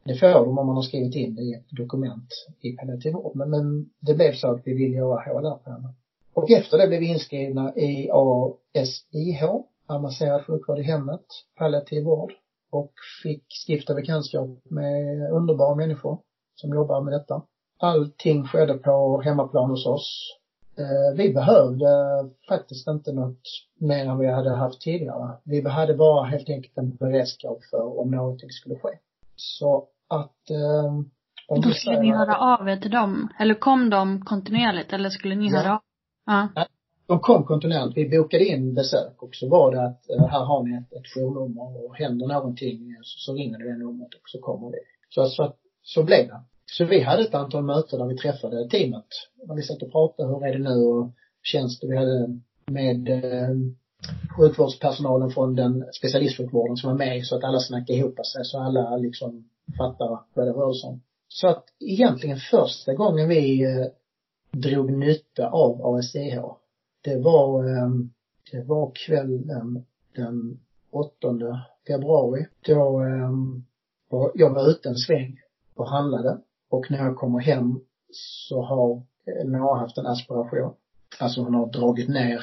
[SPEAKER 3] Det får de om man har skrivit in det i ett dokument i palliativ vård. Men, men det blev så att vi ville göra hål där på henne. Och efter det blev vi inskrivna i ASIH, avancerad sjukvård i hemmet, palliativ vård. Och fick stifta bekantskap med underbara människor som jobbar med detta. Allting skedde på hemmaplan hos oss. Eh, vi behövde faktiskt inte något mer än vi hade haft tidigare. Vi hade bara helt enkelt en beredskap för om någonting skulle ske. Så att eh,
[SPEAKER 2] om Då skulle ni höra av er till dem? Eller kom de kontinuerligt eller skulle ni ja. höra av Ja.
[SPEAKER 3] De kom kontinuerligt. Vi bokade in besök och så var det att eh, här har ni ett, ett journummer och händer någonting eh, så, så ringer du det numret och så kommer vi. Så, så, så blev det. Så vi hade ett antal möten där vi träffade teamet. Där vi satt och pratade, hur är det nu och tjänster vi hade med eh, sjukvårdspersonalen från den specialistsjukvården som var med så att alla snackade ihop sig så alla liksom fattar vad det rör sig om. Så att egentligen första gången vi eh, drog nytta av ASCH. Det var, ehm, det var kvällen den 8 februari. Då ehm, var, jag var ute en sväng och handlade och när jag kommer hem så har eh, Noa haft en aspiration. Alltså hon har dragit ner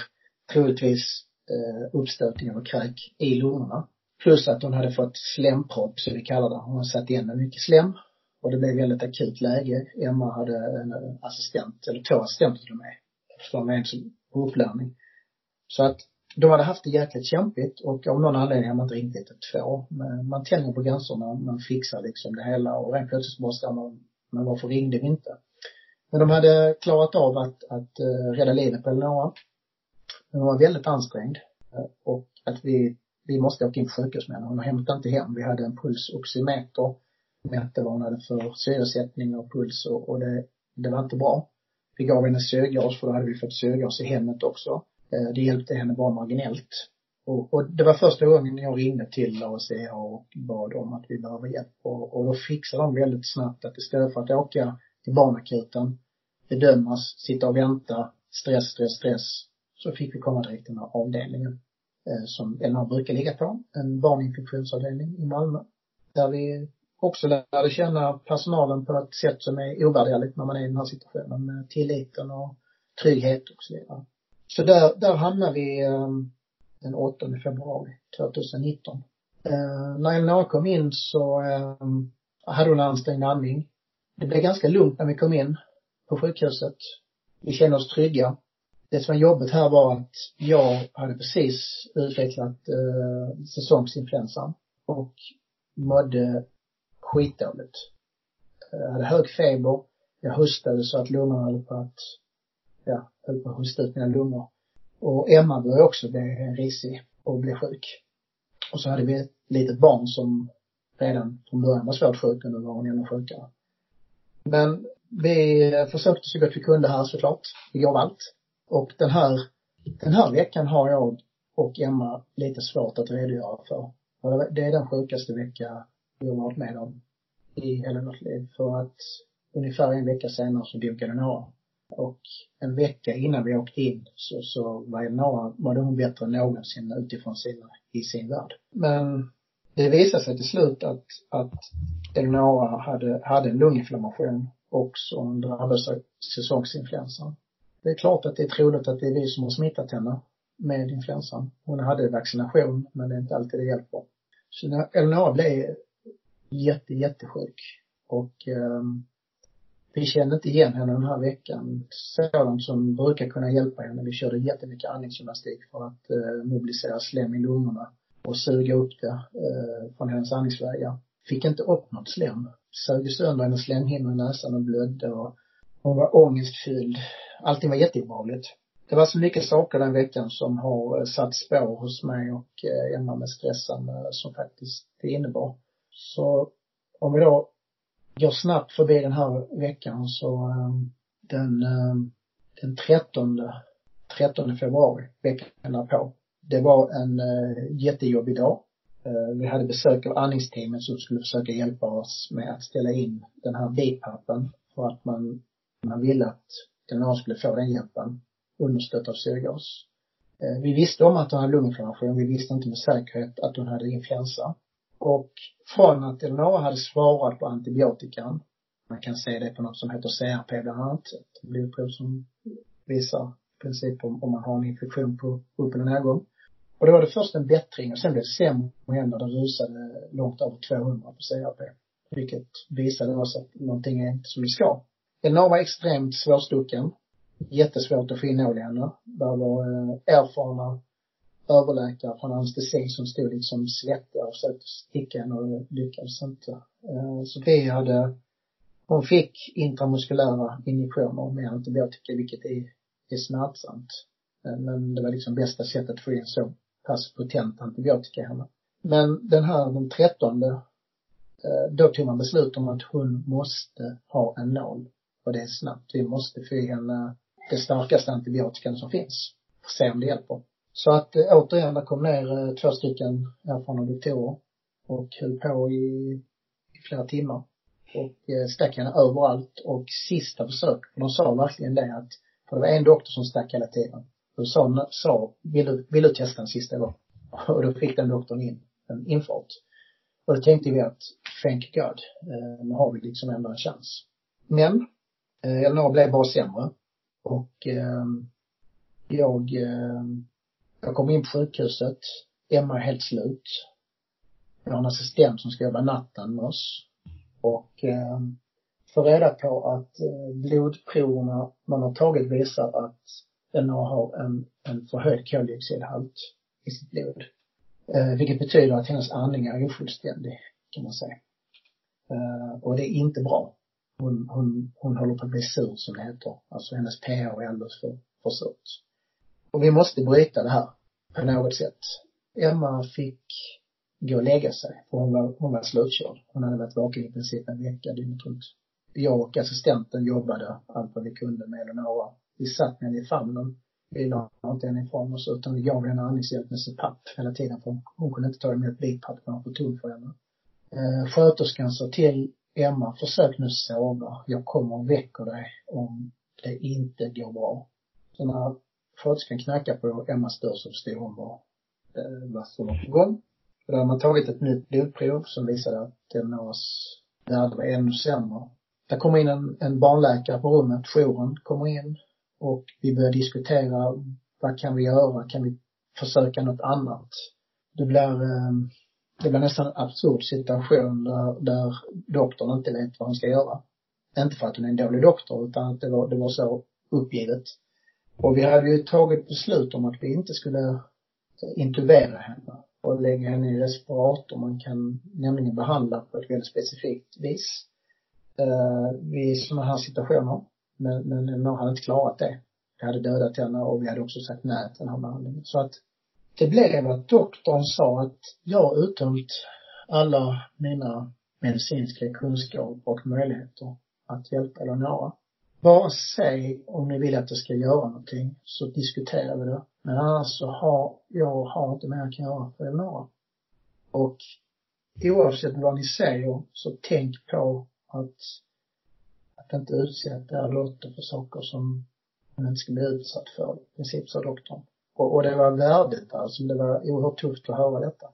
[SPEAKER 3] troligtvis eh, och kräk i lungorna. Plus att hon hade fått slempropp, så vi kallar det. Hon har satt igen mycket slem och det blev väldigt akut läge. Emma hade en assistent, eller två assistenter till och med. Som en på upplärning. Så att de hade haft det jäkligt kämpigt och av någon anledning hade man inte ringt ett två. Men man tänjer på gränserna, man fixar liksom det hela och rent plötsligt måste man, men varför ringde vi inte? Men de hade klarat av att, att uh, rädda livet på Eleonora. Men hon var väldigt ansträngd. Uh, och att vi, vi måste åka in på sjukhus med henne. Hon hämtade inte hem. Vi hade en pulsoximeter mätte för syresättning och puls och, och det, det var inte bra. Vi gav henne syrgas för då hade vi fått syrgas i hemmet också. Eh, det hjälpte henne bara marginellt. Och, och det var första gången jag ringde till ACH och bad om att vi behöver hjälp. Och, och då fixade de väldigt snabbt att istället för att åka till barnakuten, bedömas, sitta och vänta, stress, stress, stress, så fick vi komma direkt till den här avdelningen eh, som Elna brukar ligga på, en barninfektionsavdelning i Malmö. Där vi också lärde känna personalen på ett sätt som är ovärderligt när man är i den här situationen med tilliten och trygghet och så vidare. Så där, där hamnade vi ehm, den 8 februari 2019. Eh, när Elinor kom in så ehm, hade hon ansträngd andning. Det blev ganska lugnt när vi kom in på sjukhuset. Vi kände oss trygga. Det som var jobbigt här var att jag hade precis utvecklat eh, säsongsinfluensan och mådde skitdåligt. Jag hade hög feber. Jag hostade så att lungorna höll på att, ja, höll på att hosta ut mina lungor. Och Emma började också bli risig och bli sjuk. Och så hade vi ett litet barn som redan från början var svårt sjuk och nu var hon ännu sjukare. Men vi eh, försökte så gott vi kunde här såklart. Vi gav allt. Och den här, den här veckan har jag och Emma lite svårt att redogöra för. Det är den sjukaste vecka vi har varit med om i hela vårt liv. För att ungefär en vecka senare så dog Eleonora. Och en vecka innan vi åkte in så, så var Eleonora, mådde hon bättre än någonsin utifrån sina, i sin värld. Men det visade sig till slut att, att Eleonora hade, hade en lunginflammation och som drabbades av säsongsinfluensan. Det är klart att det är troligt att det är vi som har smittat henne med influensan. Hon hade vaccination, men det är inte alltid det hjälper. Så när Eleonora blev jätte, jättesjuk. Och eh, vi kände inte igen henne den här veckan. Sådant som brukar kunna hjälpa henne. Vi körde jättemycket andningsgymnastik för att eh, mobilisera slem i lungorna och suga upp det eh, från hennes andningsvägar. Fick inte upp något slem. Sög sönder hennes slemhinnor i näsan och blödde och hon var ångestfylld. Allting var jätteobehagligt. Det var så mycket saker den veckan som har eh, satt spår hos mig och eh, Emma med stressen som faktiskt det innebar. Så om vi då går snabbt förbi den här veckan så ehm, den, ehm, den 13, 13 februari, veckan på. Det var en eh, jättejobbig dag. Eh, vi hade besök av andningsteamet som skulle försöka hjälpa oss med att ställa in den här BPAPen för att man, man ville att den skulle få den hjälpen understött av syrgas. Eh, vi visste om att hon hade lunginflammation, vi visste inte med säkerhet att hon hade influensa. Och från att Eleonora hade svarat på antibiotikan, man kan se det på något som heter CRP bland annat, ett blodprov som visar i princip om, om man har en infektion på upp eller nedgång. Och då var det först en bättring och sen blev det sämre händer, när det rusade långt över 200 på CRP. Vilket visade oss att någonting är inte som det ska. Eleonora var extremt svårstucken jättesvårt att få in nål i henne. Där var eh, erfarna överläkare från anestesi som stod liksom svettig och försökte sticka henne och lyckades inte. Eh, så vi hade, hon fick intramuskulära injektioner med antibiotika vilket är, är smärtsamt. Eh, men det var liksom bästa sättet att få in så pass potent antibiotika i henne. Men den här, den trettonde, eh, då tog man beslut om att hon måste ha en nål. Och det är snabbt. Vi måste få i henne det starkaste antibiotikan som finns. Se om det hjälper. Så att eh, återigen, det kom ner eh, två stycken erfarna doktorer och höll på i, i flera timmar. Och eh, stack henne överallt och sista försöket, för de sa verkligen det att, för det var en doktor som stack hela tiden. De sa, sa vill du, vill du testa en sista gång? Och då fick den doktorn in en infart. Och då tänkte vi att, thank God, eh, nu har vi liksom ändå en chans. Men, eh, Elinor blev bara sämre. Och eh, jag, eh, jag kom in på sjukhuset. Emma är helt slut. Jag har en assistent som ska jobba natten med oss. Och eh, får reda på att eh, blodproverna man har tagit visar att den har en, en förhöjd koldioxidhalt i sitt blod. Eh, vilket betyder att hennes andning är ofullständig, kan man säga. Eh, och det är inte bra hon, hon, hon håller på att bli sur som det heter. Alltså hennes pH är alldeles för, för surt. Och vi måste bryta det här på något sätt. Emma fick gå och lägga sig för hon var, hon var slutkörd. Hon hade varit vaken i princip en vecka dygnet runt. Jag och assistenten jobbade allt vad vi kunde med Eleonora. Vi satt med henne i famnen. Vi la inte henne ifrån oss utan vi gav henne andningshjälp med CPAP hela tiden för hon kunde inte ta emot bipapp, det var för tungt för henne. Eh, sköterskan sa till Emma, försök nu sova. Jag kommer och väcker dig om det inte går bra. Så när sköterskan knackade på Emmas dörr så förstod hon vad, vad som var på gång. Och då har man tagit ett nytt blodprov som visade att Eleonoras värde var ännu sämre. Där kommer in en, en barnläkare på rummet, jouren kommer in och vi börjar diskutera vad kan vi göra? Kan vi försöka något annat? Det blir ehm, det blir nästan en absurd situation där, där doktorn inte vet vad han ska göra. Inte för att hon är en dålig doktor utan att det var, det var så uppgivet. Och vi hade ju tagit beslut om att vi inte skulle intubera henne och lägga henne i respirator. Man kan nämligen behandla på ett väldigt specifikt vis uh, vid sådana här situationer. Men, men någon hade inte klarat det. Vi hade dödat henne och vi hade också sagt nej till den här behandlingen. Så att det blev att doktorn sa att jag har uttömt alla mina medicinska kunskaper och möjligheter att hjälpa Eleonora. Bara säg om ni vill att jag ska göra någonting så diskuterar vi det. Men annars så har, jag har inte mer jag kan göra för Eleonora. Och oavsett vad ni säger så tänk på att, att inte utsätta Lotta för saker som hon inte ska bli utsatt för. I princip sa doktorn. Och, och det var värdigt alltså. Det var oerhört tufft att höra detta.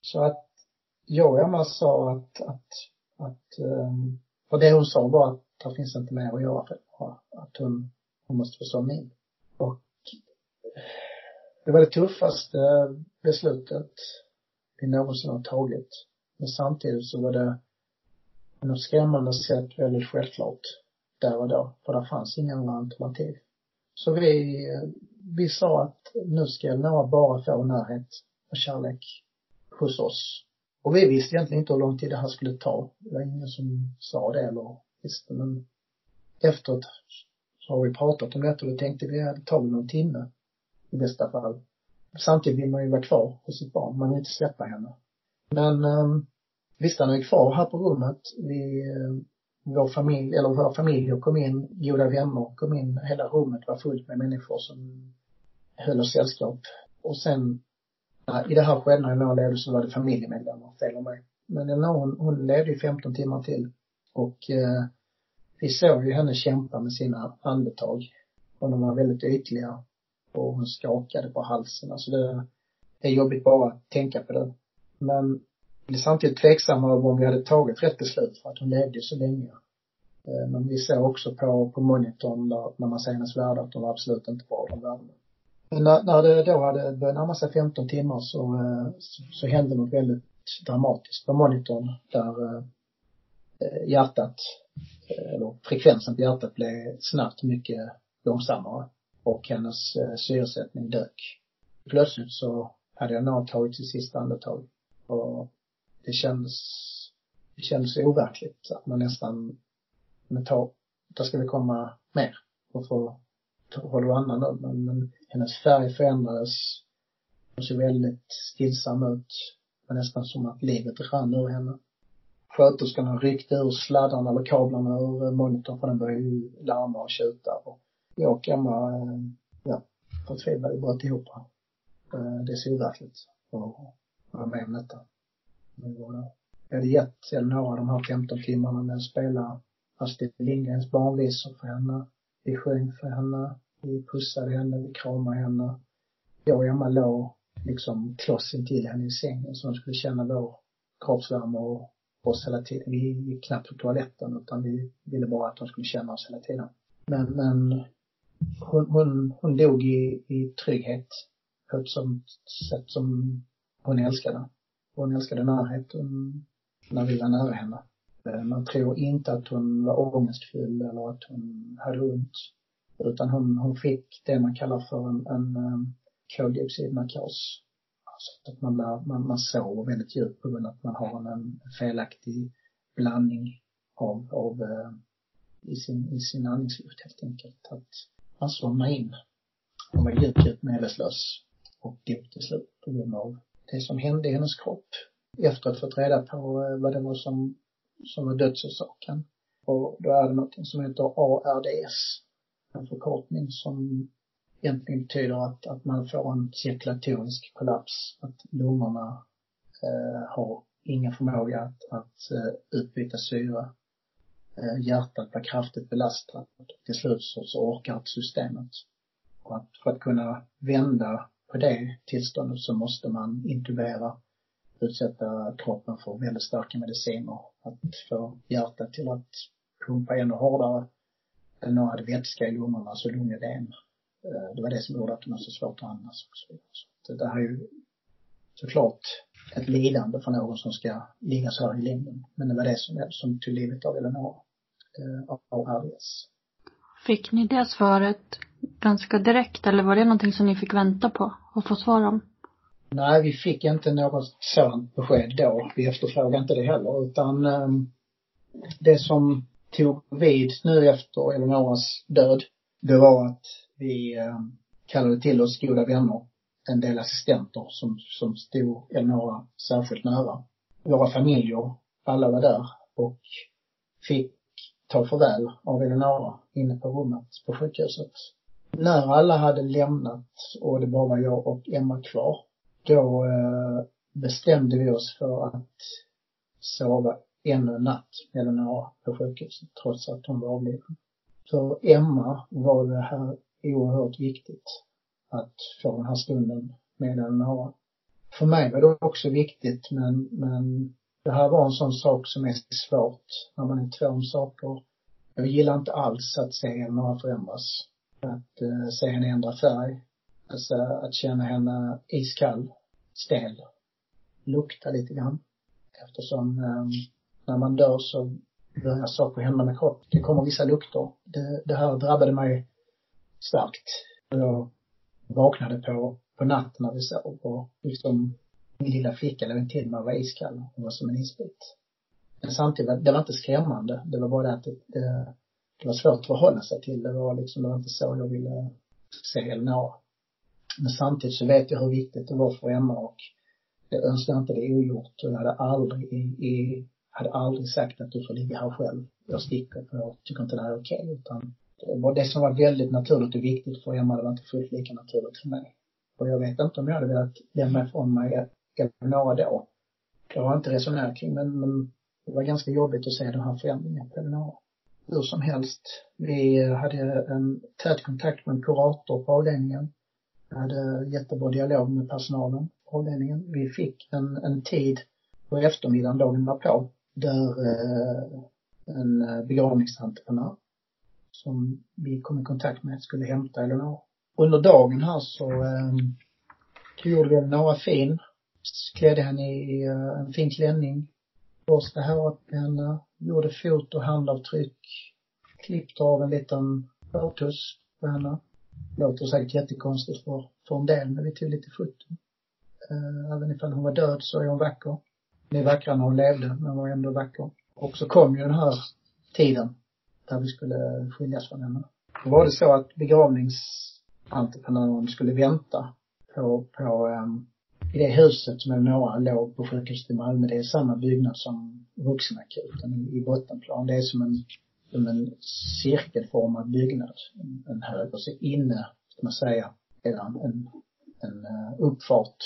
[SPEAKER 3] Så att jag och Emma sa att, att, att, ehm, för det hon sa var att det finns inte mer att göra för. Att hon, hon måste förstå min. Och det var det tuffaste beslutet vi någonsin har tagit. Men samtidigt så var det på något skrämmande sätt väldigt självklart där och då. För det fanns inga andra alternativ. Så vi, vi sa att nu ska Noah bara få närhet och kärlek hos oss. Och vi visste egentligen inte hur lång tid det här skulle ta. Det var ingen som sa det eller Visst, men efteråt så har vi pratat om detta och då tänkte vi att det tar väl någon timme i bästa fall. Samtidigt vill man ju vara kvar hos sitt barn, man vill inte släppa henne. Men um, han är kvar här på rummet. Vi, eh, vår familj, eller våra familjer kom in, goda vänner kom in, hela rummet var fullt med människor som höll oss sällskap. Och sen, i det här skedet när jag levde så var det familjemedlemmar, fel om mig. Men Eleanor hon, hon levde i 15 timmar till. Och eh, vi såg ju henne kämpa med sina andetag. Och de var väldigt ytliga. Och hon skakade på halsen. Alltså det det är jobbigt bara att tänka på det. Men vi är samtidigt tveksamma över om vi hade tagit rätt beslut för att hon levde så länge. Eh, men vi såg också på, på monitorn där, när man ser hennes värde att de var absolut inte bra, de värdena. Men när, när det då hade börjat närma sig 15 timmar så, eh, så, så hände något väldigt dramatiskt på monitorn där eh, Eh, hjärtat, eh, eller frekvensen på hjärtat blev snabbt mycket långsammare och hennes eh, syresättning dök. Plötsligt så hade jag nog tagit sitt sista andetag och det kändes, det kändes overkligt att man nästan, men ta, där ska vi komma mer och få hålla andan nu. Men, men hennes färg förändrades. Hon såg väldigt stillsam ut. Det var nästan som att livet rann ur henne. Sköterskorna ryckte ur sladdarna eller kablarna ur monitorn för den började ju larma och tjuta och jag och Emma, eh, ja, förtvivlade bröt ihop. Eh, det är så overkligt att vara med om detta. Jag hade gett Eleonora de här 15 timmarna med att spela Astrid Lindgrens barnvisor för henne. Vi sjöng för henne. Vi pussade henne, vi kramade henne. Jag och Emma låg liksom kloss intill henne i sängen så hon skulle känna vår kroppsvärme och oss hela tiden. Vi gick knappt på toaletten utan vi ville bara att hon skulle känna oss hela tiden. Men, men hon, hon, hon dog i, i trygghet på ett sånt sätt som hon älskade. Hon älskade närheten när vi var nära henne. Eh, man tror inte att hon var ångestfylld eller att hon hade ont. Utan hon, hon fick det man kallar för en, en eh, koldioxidnarkos sätt. att man, blir, man, man sover väldigt djupt på grund av att man har en, en felaktig blandning av, av eh, i sin, i sin andningsluft helt enkelt. Att man somnar in. Man var djupt, djupt medvetslös och dog till slut på grund av det som hände i hennes kropp. Efter att fått reda på eh, vad det var som, som var dödsorsaken. Och då är det någonting som heter ARDS en förkortning som egentligen betyder att, att man får en cirkulatorisk kollaps, att lungorna eh, har ingen förmåga att, att eh, utbyta syre. Eh, hjärtat blir kraftigt belastat och till slut så, så orkar inte systemet. Och att för att kunna vända på det tillståndet så måste man intubera, utsätta kroppen för väldigt starka mediciner. Att få hjärtat till att pumpa ännu hårdare den hade vätska i lungorna, så lungödem. Eh, det var det som gjorde att de hade så svårt att andas och så vidare. Så det här är ju såklart ett lidande för någon som ska ligga så här i längden. Men det var det som, som tog livet av Eleonora, eh, av RDS.
[SPEAKER 2] Fick ni det svaret ganska direkt eller var det någonting som ni fick vänta på och få svar om?
[SPEAKER 3] Nej, vi fick inte något sådant besked då. Vi efterfrågade inte det heller utan um, det som tog vid nu efter Eleonoras död, det var att vi eh, kallade till oss goda vänner, en del assistenter som, som stod Eleonora särskilt nära. Våra familjer, alla var där och fick ta farväl av Eleonora inne på rummet på sjukhuset. När alla hade lämnat och det bara var jag och Emma kvar, då eh, bestämde vi oss för att sova ännu en natt med Eleonora på sjukhuset trots att hon var avliden. För Emma var det här oerhört viktigt att få den här stunden med Eleonora. För mig var det också viktigt men, men det här var en sån sak som är svårt när man är två om saker. Jag gillar inte alls att se henne förändras. Att uh, se henne ändra färg. Alltså att känna henne iskall, stel, lukta lite grann Eftersom eh, när man dör så börjar saker hända med kroppen. Det kommer vissa lukter. Det, det här drabbade mig starkt. Jag vaknade på, på natten när vi sov och liksom min lilla flicka låg intill mig och var iskall. Hon var som en isbit. Men samtidigt, det var inte skrämmande. Det var bara det att det, det, det var svårt att förhålla sig till. Det var liksom, det var inte så jag ville se Elinor. Men samtidigt så vet jag hur viktigt det var för Emma och jag önskar inte det ogjort och jag hade aldrig i, i hade aldrig sagt att du får ligga här själv. Jag sticker för jag tycker inte det här är okej okay, utan Eh, det det som var väldigt naturligt och viktigt för Emma, det var inte fullt lika naturligt för mig. Och jag vet inte om jag hade velat lämna ifrån mig Eleonora då. Det har jag inte resonerat kring men, men det var ganska jobbigt att se den här förändringen på Eleonora. Hur som helst, vi hade en tät kontakt med en kurator på avdelningen. Jag hade jättebra dialog med personalen på avdelningen. Vi fick en, en tid på eftermiddagen dagen på där eh, en eh, begravningsentreprenör som vi kom i kontakt med skulle hämta Eleonora. Under dagen här så eh, gjorde vi Eleonora fin. Klädde henne i eh, en fin klänning. Borstade håret med henne. Eh, gjorde fot och handavtryck. Klippte av en liten hårtuss på henne. Låter säkert jättekonstigt för, för en del, men vi tog lite foton. Eh, även ifall hon var död så är hon vacker. Hon är vackrare när hon levde, men hon var ändå vacker. Och så kom ju den här tiden där vi skulle skiljas från henne. Då var det så att begravningsentreprenören skulle vänta på, på um, i det huset som Eleonora låg på sjukhuset i Malmö, det är samma byggnad som vuxenakuten i, bottenplan. Det är som en, som en cirkelformad byggnad, en, en hög. Och så inne, ska man säga, är det en, en, en uh, uppfart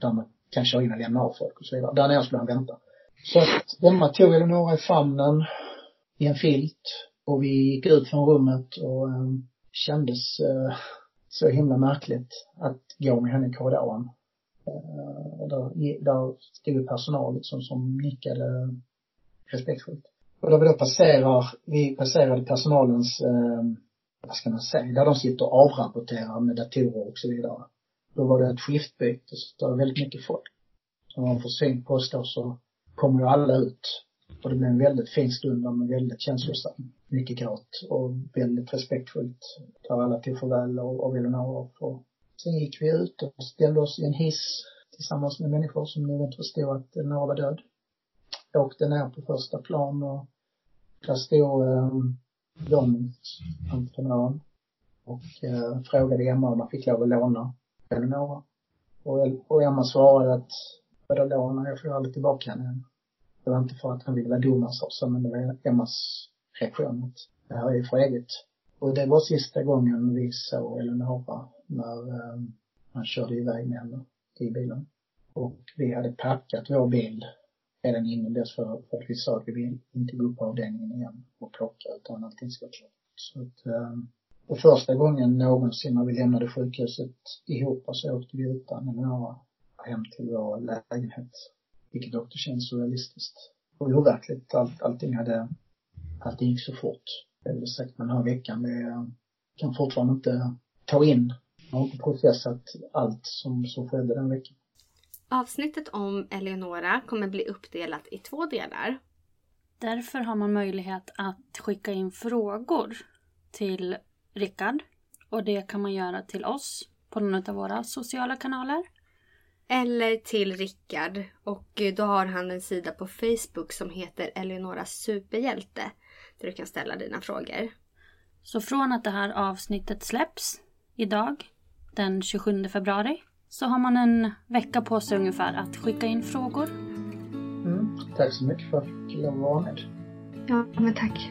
[SPEAKER 3] där man kan köra in och lämna av folk och så vidare. Där nere skulle han vänta. Så att Emma tog Eleonora i famnen i en filt och vi gick ut från rummet och um, kändes uh, så himla märkligt att gå med henne i korridoren. Uh, och där, där stod personal liksom som nickade respektfullt. Och då vi då passerar, vi passerade personalens, uh, vad ska man säga, där de sitter och avrapporterar med datorer och så vidare. Då var det ett skiftbyte, så det var väldigt mycket folk. Så när man får syn på oss då så kommer ju alla ut. Och det blev en väldigt fin stund men väldigt känslosam. Mycket gråt och väldigt respektfullt. Där alla tog farväl och, och ville och sen gick vi ut och ställde oss i en hiss tillsammans med människor som nog inte förstod att Eleonora var död. Jag åkte ner på första plan och där stod eh, entreprenören och eh, frågade Emma om man fick lov att låna Eleonora. Och, och Emma svarade att vadå låna, jag får aldrig tillbaka henne. Det var inte för att han ville vara dum alltså, så, men det var Emmas reaktion mot det här är ju för evigt. Och det var sista gången vi såg Eleonora när ehm, um, han körde iväg med henne i bilen. Och vi hade packat vår bil redan innan dess för, för att vi sa att vi vill inte gå upp på avdelningen igen och plocka utan allting ska vara klart. Så att, ehm, um, och första gången någonsin när vi lämnade sjukhuset ihop så åkte vi utan Eleonora hem till vår lägenhet. Vilket också känns surrealistiskt. Och overkligt. Allt, allting hade, allting gick så fort. Det vill säga den här veckan, det kan fortfarande inte ta in. Jag har inte processat allt som, som skedde den veckan.
[SPEAKER 6] Avsnittet om Eleonora kommer bli uppdelat i två delar.
[SPEAKER 2] Därför har man möjlighet att skicka in frågor till Rickard. Och det kan man göra till oss på någon av våra sociala kanaler.
[SPEAKER 6] Eller till Rickard. Och då har han en sida på Facebook som heter Eleonoras superhjälte. Där du kan ställa dina frågor.
[SPEAKER 2] Så från att det här avsnittet släpps idag, den 27 februari, så har man en vecka på sig ungefär att skicka in frågor.
[SPEAKER 3] Mm, tack så mycket för att jag vara med.
[SPEAKER 6] Ja, men tack.